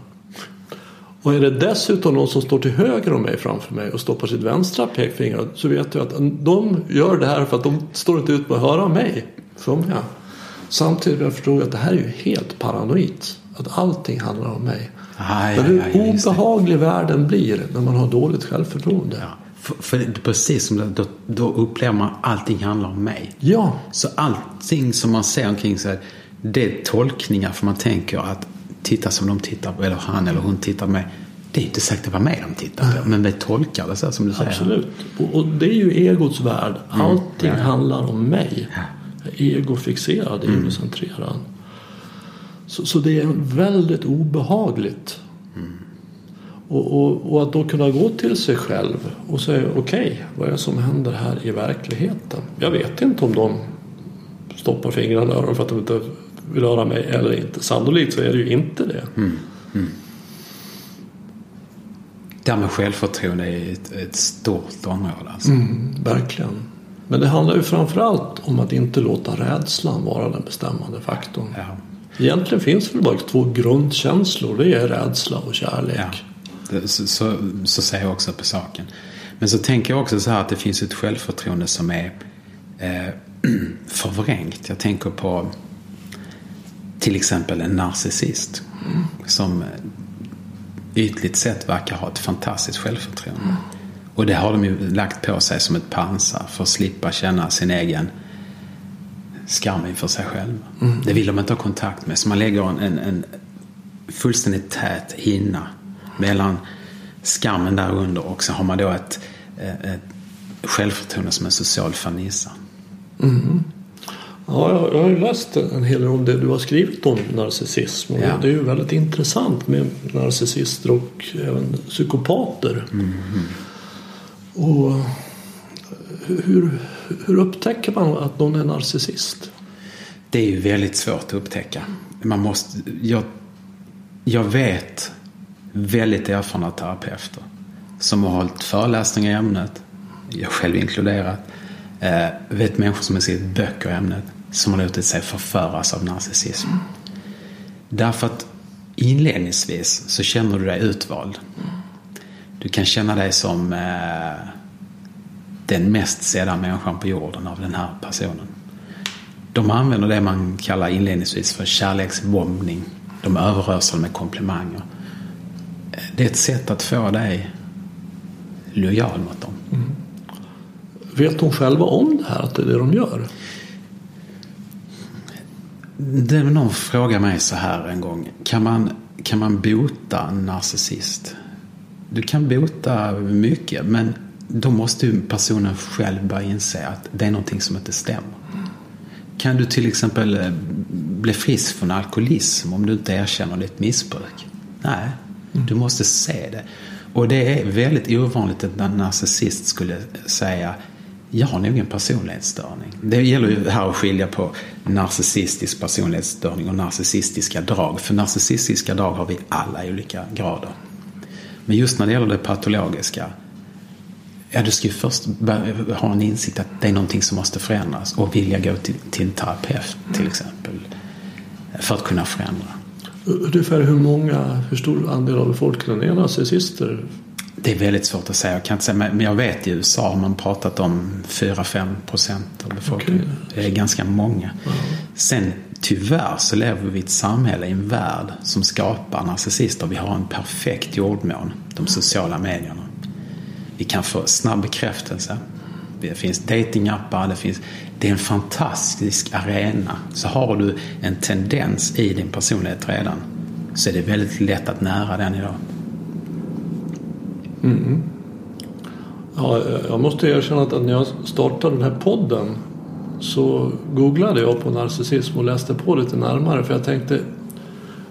Och är det dessutom någon som står till höger om mig framför mig och stoppar sitt vänstra pekfinger så vet jag att de gör det här för att de står inte ut med att höra mig sjunga. Samtidigt förstod jag att det här är ju helt paranoid. Att allting handlar om mig. Ja, Men hur just det. obehaglig världen blir när man har dåligt självförtroende. Ja. För, för det är precis som det, då, då upplever man att allting handlar om mig. Ja, Så allting som man ser omkring sig, det är tolkningar för man tänker att titta som de tittar på, eller han eller hon tittar på mig. Det är inte säkert var mig de tittar på, men vi tolkar det så som du säger. Absolut. Och, och det är ju egots värld. Allting Mm. ja. handlar om mig. Ja. Egofixerad, Mm. egocentrerad. Så, så det är väldigt obehagligt. Mm. Och, och, och att då kunna gå till sig själv och säga okej, vad är det som händer här i verkligheten? Jag vet inte om de stoppar fingrarna i öronen för att de inte vill höra mig eller inte. Sannolikt så är det ju inte det. Mm. Det här med självförtroende är ett, ett stort område. Alltså. Mm, verkligen. Men det handlar ju framförallt om att inte låta rädslan vara den bestämmande faktorn. Ja. Egentligen finns det bara två grundkänslor. Det är rädsla och kärlek. Ja. Så, så, så ser jag också på saken. Men så tänker jag också så här att det finns ett självförtroende som är eh, förvrängt. Jag tänker på till exempel en narcissist. Som eh, ytligt sett verkar ha ett fantastiskt självförtroende. Och det har de ju lagt på sig som ett pansar för att slippa känna sin egen skam inför sig själv. Det vill de inte ha kontakt med. Så man lägger en, en, en fullständigt tät hinna mellan skammen där under och så har man då ett, eh, ett självförtroende som en social fernissa. Ja, jag, har ju läst en hel del om det du har skrivit om narcissism. Och Ja. Det är ju väldigt intressant med narcissister och även psykopater. Och hur, hur upptäcker man att någon är narcissist? Det är ju väldigt svårt att upptäcka. Man måste, jag, jag vet väldigt erfarna terapeuter som har hållit föreläsningar i ämnet, jag själv inkluderat. Eh, vet människor som har skrivit böcker i ämnet som har låtit sig förföras av narcissism. Därför att inledningsvis så känner du dig utvald. Du kan känna dig som eh, den mest sedda människan på jorden av den här personen. De använder det man kallar inledningsvis för kärleksbombning. De överöser med komplimanger. Det är ett sätt att få dig lojal mot dem. Vet de själva om det här, att det är det de gör? Det är någon frågar mig så här en gång. Kan man, kan man bota en narcissist? Du kan bota mycket men då måste ju personen själv börja inse att det är någonting som inte stämmer. Kan du till exempel eh, bli frisk från alkoholism om du inte erkänner ditt missbruk? Nej, du måste se det. Och det är väldigt ovanligt att en narcissist skulle säga jag har nog en personlighetsstörning. Det gäller ju här att skilja på narcissistisk personlighetsstörning och narcissistiska drag. För narcissistiska drag har vi alla i olika grader. Men just när det gäller det patologiska Ja, du ska ju först ha en insikt att det är någonting som måste förändras och vilja gå till, till en terapeut till exempel. För att kunna förändra. Ungefär hur många, hur stor andel av befolkningen är narcissister? Det är väldigt svårt att säga. Jag kan inte säga men jag vet i USA har man pratat om 4-5 procent av befolkningen. Okay. Det är ganska många. Mm. Sen tyvärr så lever vi i ett samhälle, i en värld som skapar narcissister. Vi har en perfekt jordmån, de sociala medierna. Vi kan få snabb bekräftelse. Det finns datingappar, det finns det är en fantastisk arena. Så har du en tendens i din personlighet redan så är det väldigt lätt att nära den idag. Mm. Ja, jag måste erkänna att när jag startade den här podden så googlade jag på narcissism och läste på lite närmare för jag tänkte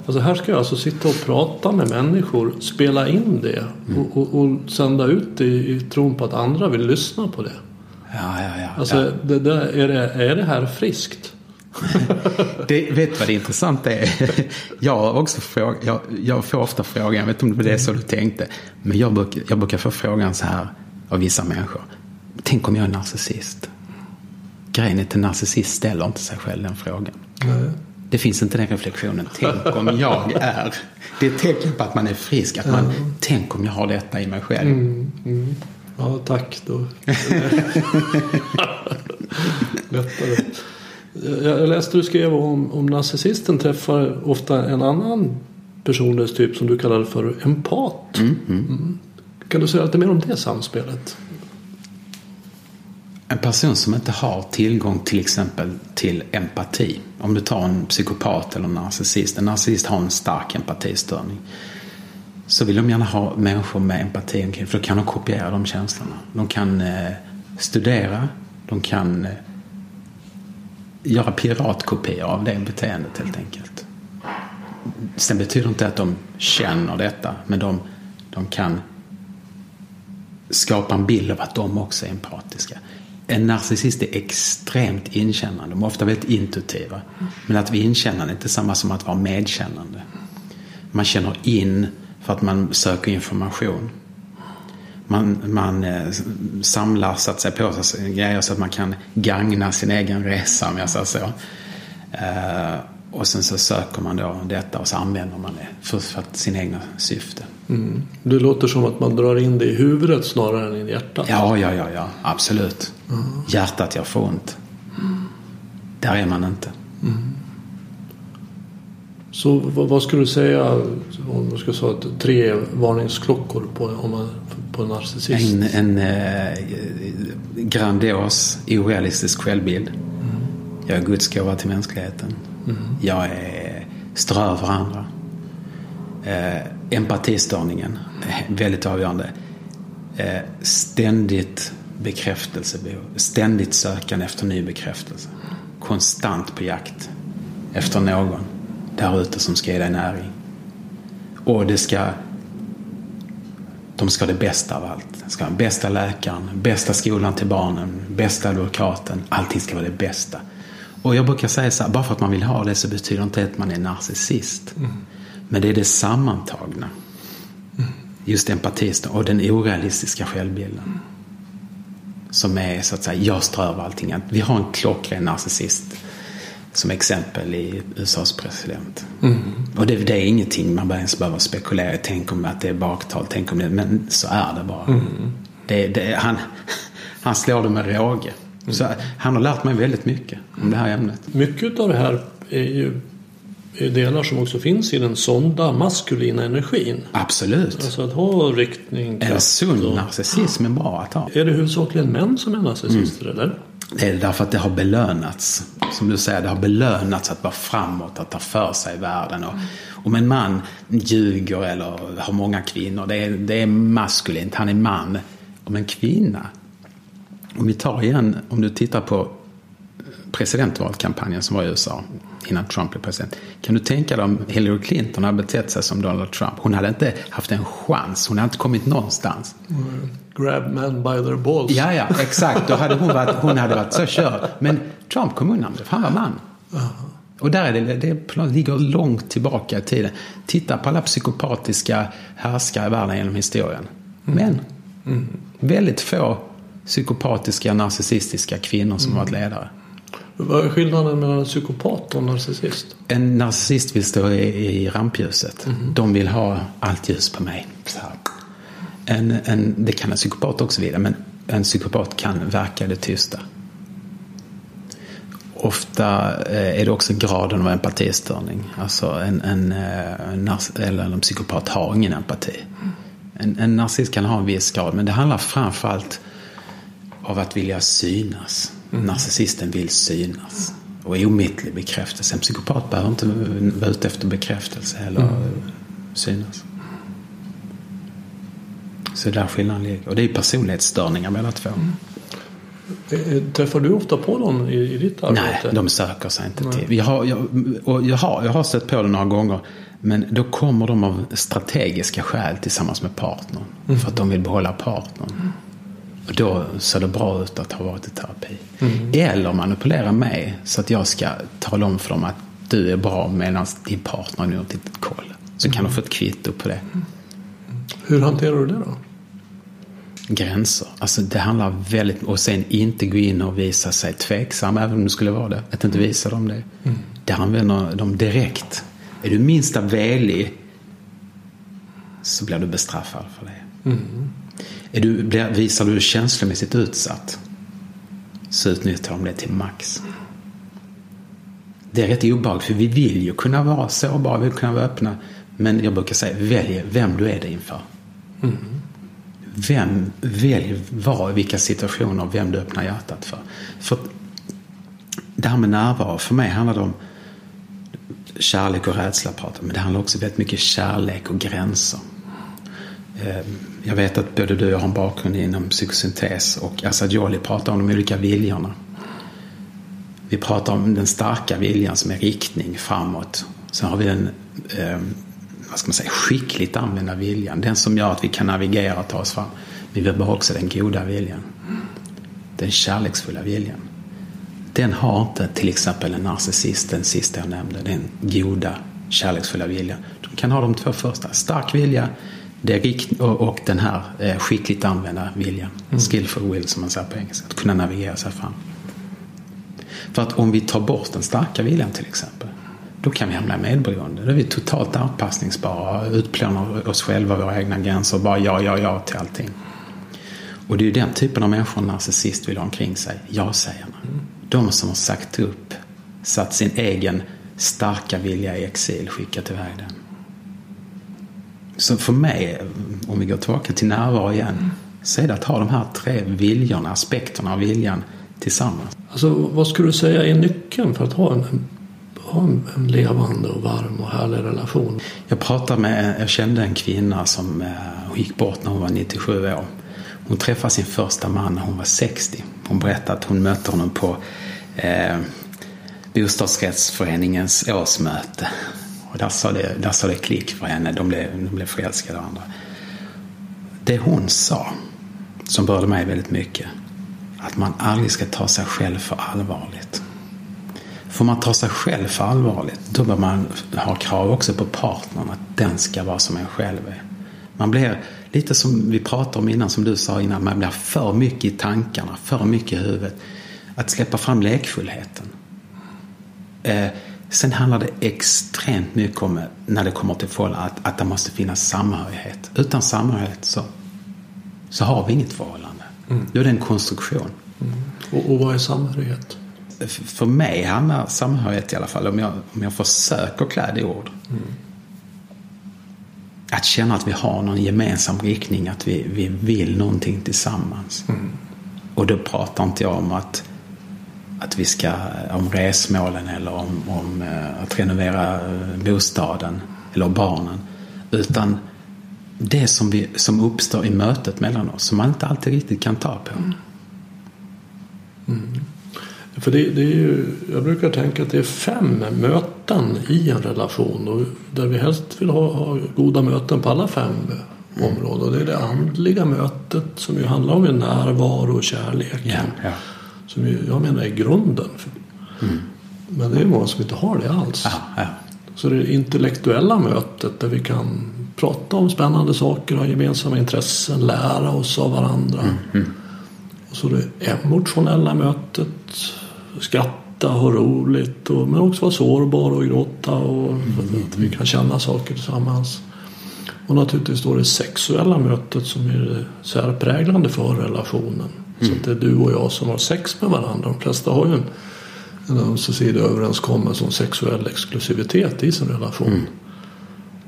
Alltså här ska jag alltså sitta och prata med människor, spela in det och, och, och sända ut det i, i tron på att andra vill lyssna på det. Ja, ja, ja. Alltså, ja. Det, det, är, det, är det här friskt? det, vet du vad det intressanta är? jag, också fråga, jag, jag, får ofta frågan, jag vet inte om det är så du tänkte, men jag brukar, jag brukar få frågan så här av vissa människor. Tänk om jag är narcissist? Grejen är att en narcissist ställer inte sig själv den frågan. Nej. Det finns inte den reflektionen. Tänk om jag är. Det är ett tecken på att man är frisk. Att man, mm. tänk om jag har detta i mig själv. Mm, mm. Ja, tack då. Lättare. Jag läste du skrev om, om narcissisten träffar ofta en annan personlighetstyp som du kallar för empat. Mm, mm. Mm. Kan du säga lite mer om det samspelet? En person som inte har tillgång till exempel till empati. Om du tar en psykopat eller en narcissist. En narcissist har en stark empatistörning så vill de gärna ha människor med empati omkring för då kan de kopiera de känslorna. De kan eh, studera, de kan eh, göra piratkopior av det beteendet helt enkelt. Sen betyder inte att de känner detta, men de, de kan skapa en bild av att de också är empatiska. En narcissist är extremt inkännande, de är ofta väldigt intuitiva. Men att vara inkännande är inte samma som att vara medkännande. Man känner in för att man söker information. Man, man eh, samlar så att säga, på sig grejer så att man kan gagna sin egen resa om jag säger så. Eh, och sen så söker man då detta och så använder man det för, för sin egna syfte. Mm. Det låter som att man drar in det i huvudet snarare än i hjärtat. Ja, ja, ja, ja. absolut. Mm. Hjärtat gör för ont. Mm. Där är man inte. Mm. Så vad, skulle du säga om du skulle säga tre varningsklockor på, om man, på en narcissist? En, en eh, grandios, orealistisk självbild. Mm. Jag är Guds gåva till mänskligheten. Mm. Jag är står över andra. Eh, empatistörningen, väldigt avgörande. Eh, ständigt bekräftelsebehov, ständigt sökande efter ny bekräftelse. Konstant på jakt efter någon där ute som ska ge dig näring. Och det ska de ska ha det bästa av allt. De ska ha bästa läkaren, bästa skolan till barnen, bästa advokaten. Allting ska vara det bästa. Och jag brukar säga så här, bara för att man vill ha det så betyder det inte att man är narcissist. Mm. Men det är det sammantagna. Mm. Just empatisten och den orealistiska självbilden. Mm. Som är så att säga, jag strövar allting. Vi har en klockren narcissist som exempel i USAs president. Mm. Och det, det, är ingenting man ens behöver spekulera i. Tänk om att det är baktal, tänk om det, men så är det bara. Mm. Det, det, han, han slår det med råge. Mm. Så han har lärt mig väldigt mycket om det här ämnet. Mycket av det här är ju delar som också finns i den sonda maskulina energin. Absolut. Alltså att ha riktning. En sund och... narcissism är bra att ha. Är det huvudsakligen män som är narcissister mm. eller? Det är därför att det har belönats. Som du säger, det har belönats att vara framåt, att ta för sig i världen. Och, om en man ljuger eller har många kvinnor, det är, det är maskulint, han är man. Om en kvinna, om vi tar igen, om du tittar på presidentvalkampanjen som var i USA innan Trump blev president. Kan du tänka dig om Hillary Clinton hade betett sig som Donald Trump? Hon hade inte haft en chans. Hon hade inte kommit någonstans. Mm. Grab men by their balls. Ja, ja, exakt. Då hade hon, varit, hon hade varit så körd. Men Trump kom undan för han var man. Uh-huh. Och där är det, det ligger långt tillbaka i tiden. Titta på alla psykopatiska härskare i världen genom historien. Mm. Men Mm. Väldigt få psykopatiska, narcissistiska kvinnor som mm. varit ledare. Vad är skillnaden mellan en psykopat och en narcissist? En narcissist vill stå i, i rampljuset. Mm. De vill ha allt ljus på mig. En, en, det kan en psykopat också vilja, men en psykopat kan verka i det tysta. Ofta eh, är det också graden av empatistörning. Alltså en, en, eh, en, eller en psykopat har ingen empati. En, en narcissist kan ha en viss grad, men det handlar framförallt av att vilja synas. Mm. Narcissisten vill synas. Och omittlig bekräftelse. En psykopat behöver inte vara ute efter bekräftelse eller mm. synas. Så där skillnaden ligger. Och det är personlighetsstörningar mellan två. Mm. Eh, träffar du ofta på någon i, i ditt arbete? Nej, de söker sig inte Nej. till. Jag har, jag, jag, har, jag har stött på det några gånger. Men då kommer de av strategiska skäl tillsammans med partnern. Mm. För att de vill behålla partnern. Mm. Och då ser det bra ut att ha varit i terapi. Mm. Eller manipulera mig så att jag ska tala om för dem att du är bra medan din partner nu har tittat koll. Så kan de få ett kvitto på det. Hur hanterar du det då? gränser. Alltså det handlar väldigt och sen inte gå in och visa sig tveksam även om det skulle vara det. Att inte visa dem det. Mm. Det använder de direkt. Är du minsta velig så blir du bestraffad för det. Mm. Är du, blir, visar du känslomässigt utsatt så utnyttjar de det till max. Det är rätt obehagligt för vi vill ju kunna vara sårbara, vi vill kunna vara öppna. Men jag brukar säga, välj vem du är det inför. Mm. Vem, väljer var i vilka situationer, vem du öppnar hjärtat för. För det här med närvaro, för mig handlar det om kärlek och rädsla pratar men det handlar också väldigt mycket kärlek och gränser. Ehm, jag vet att både du och jag har en bakgrund inom psykosyntes och Assad Jolly pratar om de olika viljorna. Vi pratar om den starka viljan som är riktning framåt. Sen har vi den ehm, vad ska man säga, skickligt använda viljan. Den som gör att vi kan navigera och ta oss fram. Men vi behöver också den goda viljan. Den kärleksfulla viljan. Den har inte till exempel en narcissist, den sista jag nämnde. Den goda, kärleksfulla viljan. De kan ha de två första. Stark vilja det och, den här eh, skickligt använda viljan. Mm. Skillful will som man säger på engelska. Att kunna navigera sig fram. För att om vi tar bort den starka viljan till exempel. Då kan vi hamna i medberoende. Då är vi totalt anpassningsbara, utplånar oss själva, våra egna gränser bara ja, ja, ja till allting. Och det är ju den typen av människor en narcissist vill ha omkring sig, ja-sägarna. De som har sagt upp, satt sin egen starka vilja i exil, skickat iväg den. Så för mig, om vi går tillbaka till närvaro igen, mm. så är det att ha de här tre viljorna, aspekterna av viljan tillsammans. Alltså, vad skulle du säga är nyckeln för att ha en ha en, levande och varm och härlig relation. Jag pratade med, jag kände en kvinna som eh, gick bort när hon var 97 år. Hon träffade sin första man när hon var 60. Hon berättade att hon mötte honom på eh, bostadsrättsföreningens årsmöte. Och där sa det, där sa det klick för henne. De blev, de blev förälskade varandra. Det hon sa, som berörde mig väldigt mycket, att man aldrig ska ta sig själv för allvarligt. Får man ta sig själv för allvarligt, då bör man ha krav också på partnern att den ska vara som en själv är. Man blir lite som vi pratade om innan, som du sa innan, man blir för mycket i tankarna, för mycket i huvudet. Att släppa fram lekfullheten. Eh, sen handlar det extremt mycket om, när det kommer till folk, att, att det måste finnas samhörighet. Utan samhörighet så, så har vi inget förhållande. Mm. Då är det en konstruktion. Mm. Och, och vad är samhörighet? För mig handlar samhörighet i alla fall, om jag, om jag försöker klä det i ord. Mm. Att känna att vi har någon gemensam riktning, att vi, vi vill någonting tillsammans. Mm. Och då pratar inte jag om att, att vi ska, om resmålen eller om, om uh, att renovera uh, bostaden eller barnen. Utan det som, vi, som uppstår i mötet mellan oss, som man inte alltid riktigt kan ta på. Mm. För det, det, är ju, jag brukar tänka att det är fem möten i en relation och där vi helst vill ha, ha goda möten på alla fem mm. områden. Det är det andliga mötet som ju handlar om närvaro och kärlek. Ja, ja. Som ju, jag menar är grunden. Mm. Men det är många som inte har det alls. Ja, Så det intellektuella mötet där vi kan prata om spännande saker, ha gemensamma intressen, lära oss av varandra. Mm. Och så det emotionella mötet, skratta, ha roligt och, men också vara sårbar och gråta och att vi kan känna saker tillsammans. Och naturligtvis då det sexuella mötet som är särpräglande för relationen. Så att det är du och jag som har sex med varandra. De flesta har ju en, en ömsesidig överenskommelse om sexuell exklusivitet i sin relation.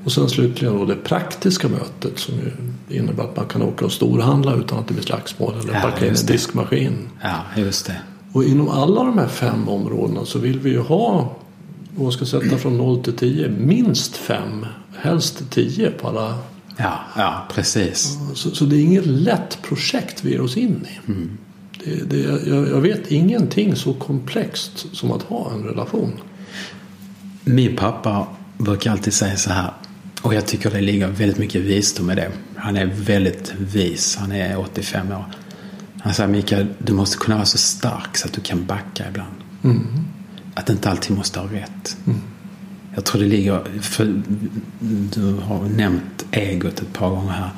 Och sen slutligen då det praktiska mötet som ju innebär att man kan åka och storhandla utan att det blir slagsmål eller Ja, parkera in en diskmaskin. Ja, just det. Och inom alla de här fem områdena så vill vi ju ha, man ska sätta från 0 till 10, minst fem, helst 10 på alla. Ja, ja precis. Så, så det är inget lätt projekt vi ger oss in i. Det, det, jag, jag vet ingenting så komplext som att ha en relation. Min pappa brukar alltid säga så här. Och jag tycker det ligger väldigt mycket visdom i det. Han är väldigt vis. Han är 85 år. Han säger Mikael, du måste kunna vara så stark så att du kan backa ibland. Att inte alltid måste ha rätt. Jag tror det ligger, för du har nämnt egot ett par gånger här.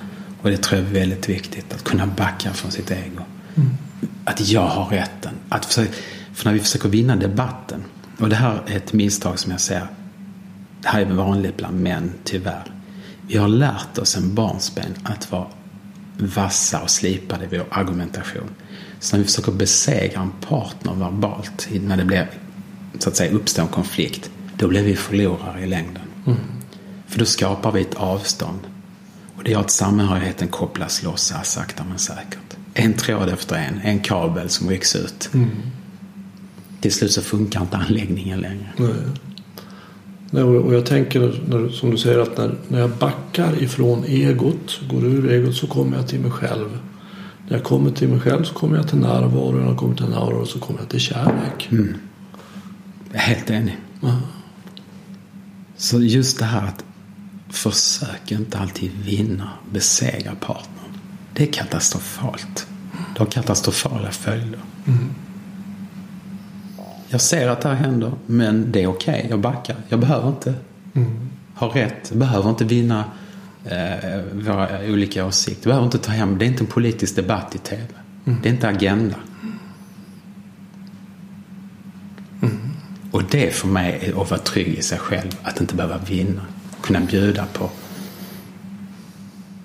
Och det tror jag är väldigt viktigt. Att kunna backa från sitt ego. Att jag har rätten. Att försöka, för när vi försöker vinna debatten. Och det här är ett misstag som jag ser. Det här är vanligt bland män, tyvärr. Vi har lärt oss en barnsben att vara vassa och slipade i vår argumentation. Så när vi försöker besegra en partner verbalt, när det blir, så att säga, uppstår en konflikt, då blir vi förlorare i längden. För då skapar vi ett avstånd. Och det gör att samhörigheten kopplas loss här sakta men säkert. En tråd efter en, en kabel som rycks ut. Till slut så funkar inte anläggningen längre. Nej. Och jag tänker, när, som du säger, att när, när jag backar ifrån egot, går ur egot, så kommer jag till mig själv. När jag kommer till mig själv så kommer jag till närvaro. När jag kommer till närvaro så kommer jag till kärlek. Jag är helt enig. Ja. Så just det här att försök inte alltid vinna, besegra partnern. Det är katastrofalt. Det har katastrofala följder. Jag ser att det här händer, men det är okej. Jag backar. Jag behöver inte ha rätt. Jag behöver inte vinna eh, våra olika åsikter. Jag behöver inte ta hem. Det är inte en politisk debatt i tv. Det är inte agenda. Och det för mig är att vara trygg i sig själv. Att inte behöva vinna. Kunna bjuda på.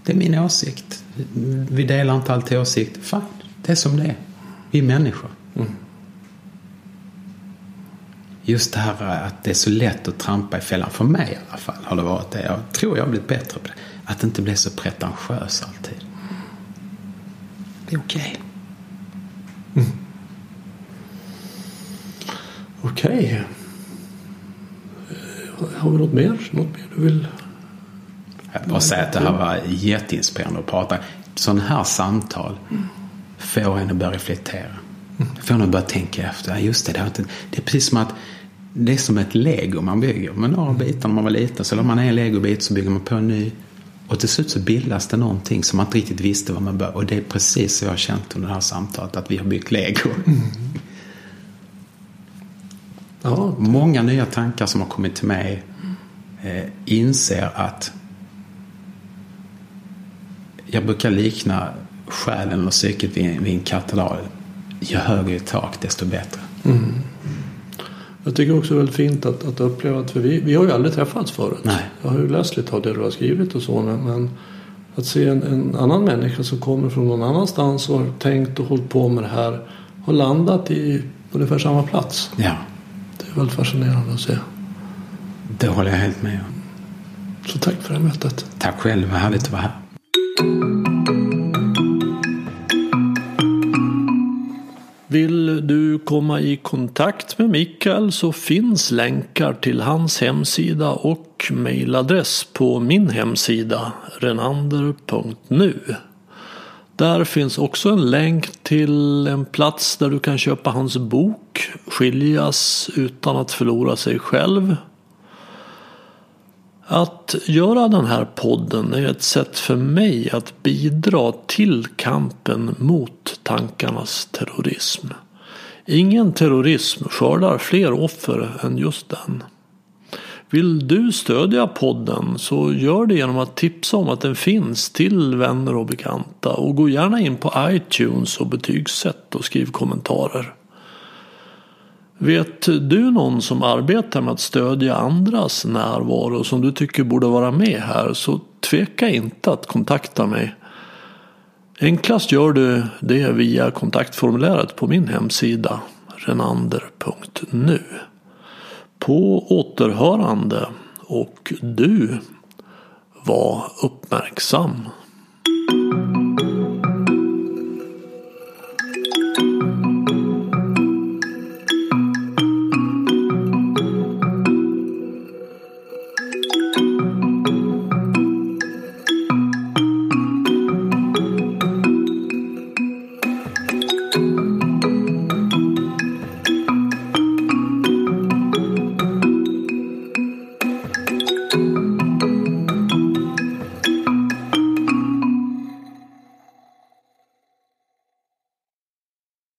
Det är min åsikt. Vi delar inte alltid åsikt. Fine, det är som det är. Vi är människor. Just det här att det är så lätt att trampa i fällan. För mig i alla fall har det varit det. Jag tror jag har blivit bättre på det. Att inte bli så pretentiös alltid. Det är okej. Okej. Eh, Har vi något mer? Något mer du vill? Jag vill bara säga att det här var jätteinspirerande att prata. Sådana här samtal får en att börja reflektera. Får en att börja tänka efter. Ja, just det, det, har inte, det är precis som att det är som ett lego man bygger. Man några bitar när man var liten. Så la man en legobit så bygger man på en ny. Och till slut så bildas det någonting som man inte riktigt visste vad man bör. Och det är precis så jag har känt under det här samtalet. Att vi har byggt lego. Ja, Många nya tankar som har kommit till mig eh, inser att jag brukar likna själen eller psyket vid, vid en katedral. Ju högre i tak desto bättre. Jag tycker också väldigt fint att, att uppleva att för vi, vi har ju aldrig träffats förut. Nej. Jag har ju läst lite av det du har skrivit och så men, men att se en, en annan människa som kommer från någon annanstans och har tänkt och hållit på med det här har landat i ungefär samma plats. Ja, Det är väldigt fascinerande att se. det håller jag helt med om. Så tack för det här mötet. Tack själv, vad härligt att vara här. Vill du komma i kontakt med Mikael så finns länkar till hans hemsida och mejladress på min hemsida renander.nu. Där finns också en länk till en plats där du kan köpa hans bok Skiljas utan att förlora sig själv. Att göra den här podden är ett sätt för mig att bidra till kampen mot tankarnas terrorism. Ingen terrorism skördar fler offer än just den. Vill du stödja podden så gör det genom att tipsa om att den finns till vänner och bekanta och gå gärna in på iTunes och betygsätt och skriv kommentarer. Vet du någon som arbetar med att stödja andras närvaro som du tycker borde vara med här så tveka inte att kontakta mig. Enklast gör du det via kontaktformuläret på min hemsida renander.nu. På återhörande och du var uppmärksam.